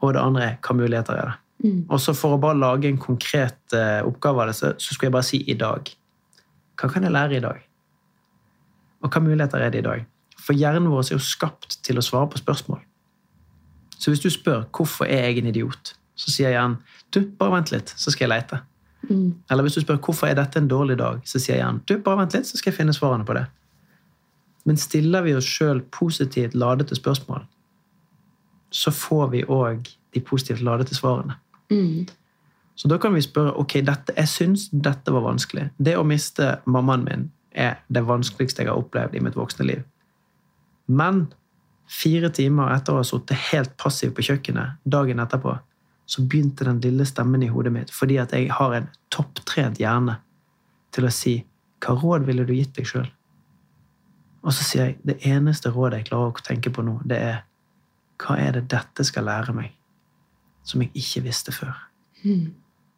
Og det andre hva muligheter er det? Og så for å bare lage en konkret eh, oppgave av det, så, så skulle jeg bare si i dag. Hva kan jeg lære i dag? Og hva muligheter er det i dag? For hjernen vår er jo skapt til å svare på spørsmål. Så hvis du spør hvorfor er jeg en idiot, så sier hjernen du, bare vent litt, så skal jeg lete. Eller hvis du spør hvorfor er dette en dårlig dag, så sier hjernen du, bare vent litt, så skal jeg finne svarene på det. Men stiller vi oss sjøl positivt ladete spørsmål, så får vi òg de positivt ladete svarene. Så da kan vi spørre ok, dette, jeg syns dette var vanskelig. Det å miste mammaen min er det vanskeligste jeg har opplevd i mitt voksne liv. Men fire timer etter å ha sittet helt passiv på kjøkkenet dagen etterpå, så begynte den lille stemmen i hodet mitt, fordi at jeg har en topptrent hjerne, til å si hva råd ville du gitt deg sjøl? Og så sier jeg det eneste rådet jeg klarer å tenke på nå, det er hva er det dette skal lære meg, som jeg ikke visste før?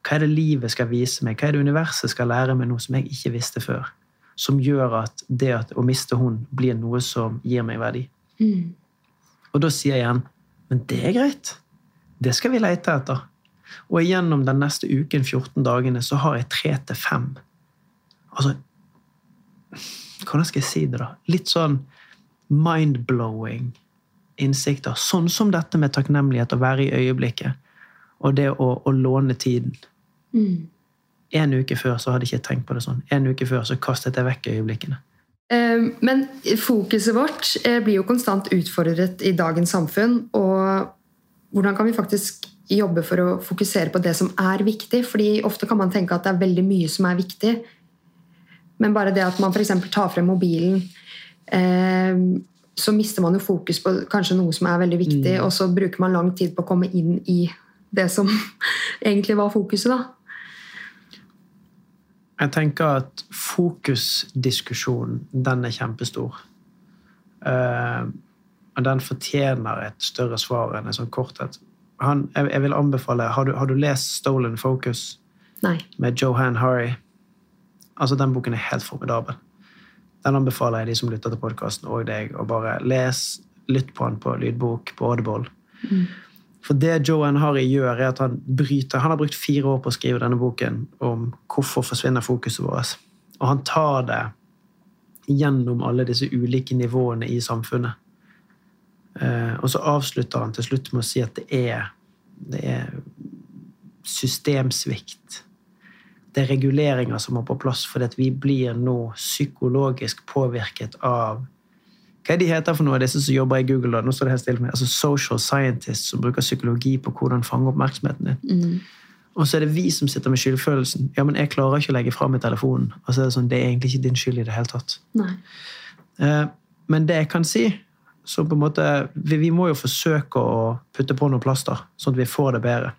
Hva er det livet skal vise meg? Hva er det universet skal lære meg nå som jeg ikke visste før? Som gjør at det at å miste hun blir noe som gir meg verdi. Og da sier jeg igjen men det er greit. Det skal vi lete etter. Og gjennom den neste uken, 14 dagene, så har jeg tre til fem. Altså Hvordan skal jeg si det, da? Litt sånn mind-blowing innsikter. Sånn som dette med takknemlighet, å være i øyeblikket. Og det å, å låne tiden. En uke før så hadde jeg ikke tenkt på det sånn. En uke før så kastet jeg vekk øyeblikkene. Eh, Men fokuset vårt eh, blir jo konstant utfordret i dagens samfunn. Og hvordan kan vi faktisk jobbe for å fokusere på det som er viktig? Fordi ofte kan man tenke at det er veldig mye som er viktig. Men bare det at man f.eks. tar frem mobilen, eh, så mister man jo fokus på kanskje noe som er veldig viktig, og så bruker man lang tid på å komme inn i det som egentlig var fokuset, da. Jeg tenker at fokusdiskusjonen, den er kjempestor. Eh, og den fortjener et større svar enn en sånn korthet. Han, jeg, jeg vil anbefale har du, har du lest 'Stolen Focus' Nei. med Johan Hari? Altså, den boken er helt formidabel. Den anbefaler jeg de som lytter til podkasten, og deg, å bare les, lytt på den på lydbok på Audible. For det Johan Harry gjør, er at han bryter Han har brukt fire år på å skrive denne boken om hvorfor forsvinner fokuset vårt. Og han tar det gjennom alle disse ulike nivåene i samfunnet. Eh, og så avslutter han til slutt med å si at det er, det er systemsvikt. Det er reguleringer som må på plass, fordi at vi blir nå psykologisk påvirket av Hva er de heter for noe, disse som jobber i Google? da? Nå står det helt stille med. Altså Social scientists som bruker psykologi på hvordan fange oppmerksomheten din. Og så er det vi som sitter med skyldfølelsen. Ja, men jeg klarer ikke å legge fra meg telefonen. Og så er det sånn, det er egentlig ikke din skyld i det hele tatt. Nei. Eh, Men det jeg kan si så på en måte, vi, vi må jo forsøke å putte på noen plaster, sånn at vi får det bedre.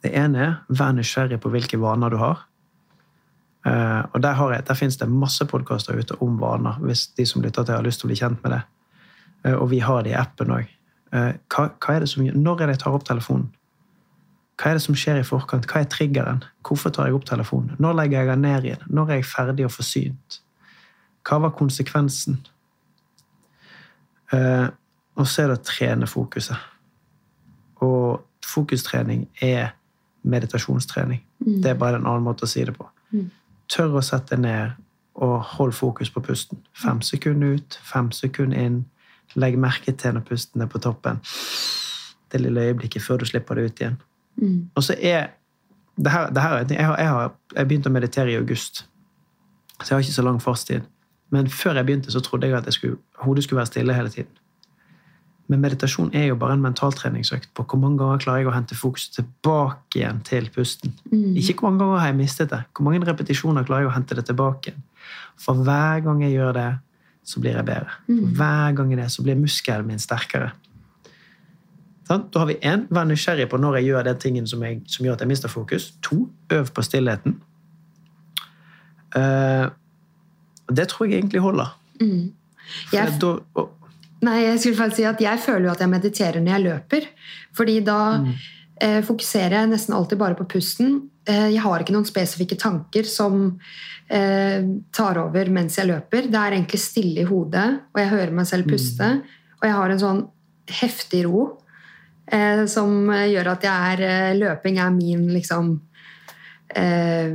Det ene er vær nysgjerrig på hvilke vaner du har. Uh, og Der, har jeg, der finnes det masse podkaster ute om vaner, hvis de som lytter til har lyst til å bli kjent med det. Uh, og vi har det i appen òg. Det som, når er det jeg tar opp telefonen? Hva er det som skjer i forkant? Hva er triggeren? Hvorfor tar jeg opp telefonen? Når legger jeg den ned igjen? Når er jeg ferdig og forsynt? Hva var konsekvensen? Eh, og så er det å trene fokuset. Og fokustrening er meditasjonstrening. Det er bare en annen måte å si det på. Tør å sette ned og hold fokus på pusten. Fem sekunder ut, fem sekunder inn. Legg merke til når pusten er på toppen. Det lille øyeblikket før du slipper det ut igjen. Og så er det her, det her, er- jeg, har, jeg har jeg begynte å meditere i august, så jeg har ikke så lang fartstid. Men før jeg begynte, så trodde jeg at jeg skulle, hodet skulle være stille hele tiden. Men meditasjon er jo bare en mentaltreningsøkt på hvor mange ganger klarer jeg å hente fokus tilbake igjen til pusten. Ikke hvor mange ganger har jeg mistet det. Hvor mange repetisjoner klarer jeg å hente det tilbake igjen. For hver gang jeg gjør det, så blir jeg bedre. For hver gang jeg det, så blir muskelen min sterkere. Sånn? Da har vi én, vær nysgjerrig på når jeg gjør den tingen som, jeg, som gjør at jeg mister fokus. To, øv på stillheten. Og det tror jeg egentlig holder. Mm. Jeg, da, og, nei, jeg skulle faktisk si at jeg føler jo at jeg mediterer når jeg løper. Fordi da eh, fokuserer jeg nesten alltid bare på pusten. Eh, jeg har ikke noen spesifikke tanker som eh, tar over mens jeg løper. Det er egentlig stille i hodet, og jeg hører meg selv puste. Og jeg har en sånn heftig ro eh, som gjør at jeg er eh, Løping er min liksom eh,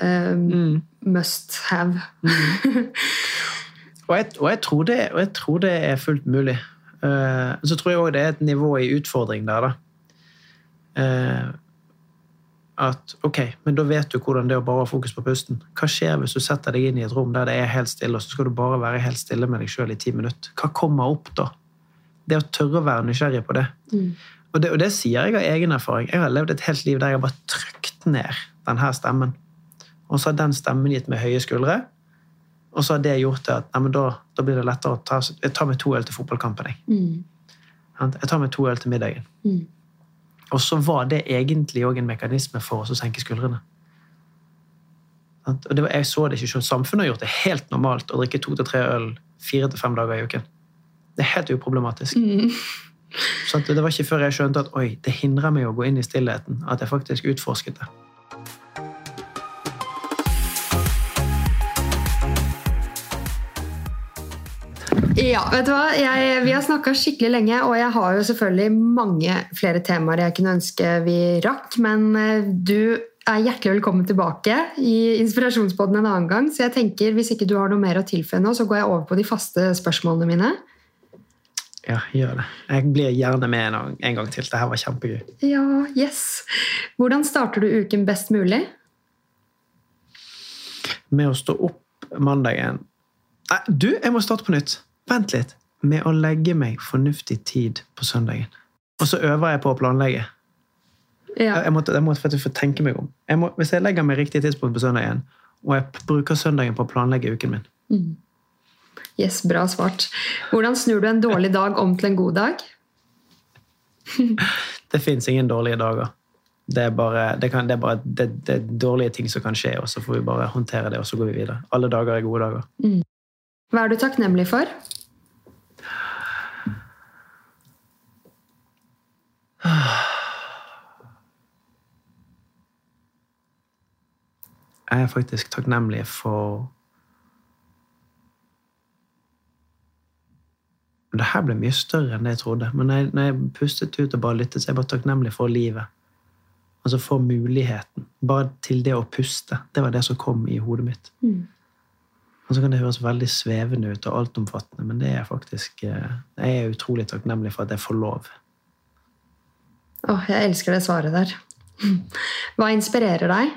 daglige mm. must have. og, jeg, og, jeg tror det, og jeg tror det er fullt mulig. Uh, så tror jeg òg det er et nivå i utfordring der, da. Uh, at ok, men da vet du hvordan det er å bare ha fokus på pusten. Hva skjer hvis du setter deg inn i et rom der det er helt stille, og så skal du bare være helt stille med deg sjøl i ti minutter? Hva kommer opp da? Det å tørre å være nysgjerrig på det. Og det. Og det sier jeg av egen erfaring. Jeg har levd et helt liv der jeg har bare trykt ned denne stemmen. Og så har den stemmen gitt meg høye skuldre. Og så har det gjort det at nei, men da, da blir det lettere å ta Jeg tar med to øl til fotballkampen. Jeg, mm. jeg tar med to øl til middagen. Og så var det egentlig òg en mekanisme for oss å senke skuldrene. Og det var, jeg så det ikke selv. Samfunnet har gjort det helt normalt å drikke to til tre øl fire til fem dager i uken. Det er helt uproblematisk. Sant? Det var ikke før jeg skjønte at oi, det hindrer meg å gå inn i stillheten, at jeg faktisk utforsket det. Ja, vet du hva? Jeg, vi har snakka skikkelig lenge, og jeg har jo selvfølgelig mange flere temaer jeg kunne ønske vi rakk, men eh, du er hjertelig velkommen tilbake i Inspirasjonspodden en annen gang. Så jeg tenker, hvis ikke du har noe mer å tilføye nå, så går jeg over på de faste spørsmålene mine. Ja, gjør det. Jeg blir gjerne med en, en gang til. Det her var kjempegøy. Ja, yes. Hvordan starter du uken best mulig? Med å stå opp mandagen Nei, du, jeg må starte på nytt. Vent litt. Med å legge meg fornuftig tid på søndagen. Og så øver jeg på å planlegge. Ja. Jeg måtte, jeg måtte faktisk få tenke meg om. Jeg må, hvis jeg legger meg riktig tidspunkt på søndagen, og jeg bruker søndagen på å planlegge uken min Yes, bra svart. Hvordan snur du en dårlig dag om til en god dag? Det fins ingen dårlige dager. Det er bare, det kan, det er bare det, dårlige ting som kan skje, og så får vi bare håndtere det, og så går vi videre. Alle dager er gode dager. Hva er du takknemlig for? Jeg er faktisk takknemlig for Det her ble mye større enn det jeg trodde. Men når jeg, når jeg pustet ut og bare lyttet, så er jeg bare takknemlig for livet. Altså for muligheten. Bare til det å puste. Det var det som kom i hodet mitt. Og så kan det høres veldig svevende ut og altomfattende, men det er faktisk eh, Jeg er utrolig takknemlig for at jeg får lov. Åh, jeg elsker det svaret der. Hva inspirerer deg?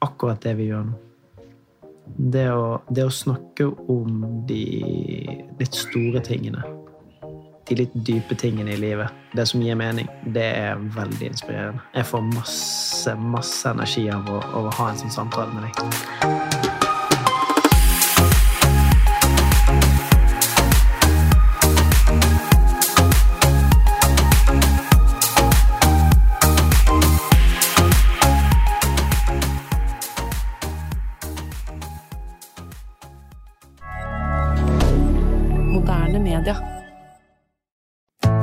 Akkurat det vi gjør nå. Det å, det å snakke om de litt store tingene. De litt dype tingene i livet. Det som gir mening. Det er veldig inspirerende. Jeg får masse, masse energi av å, av å ha en sånn samtale med deg.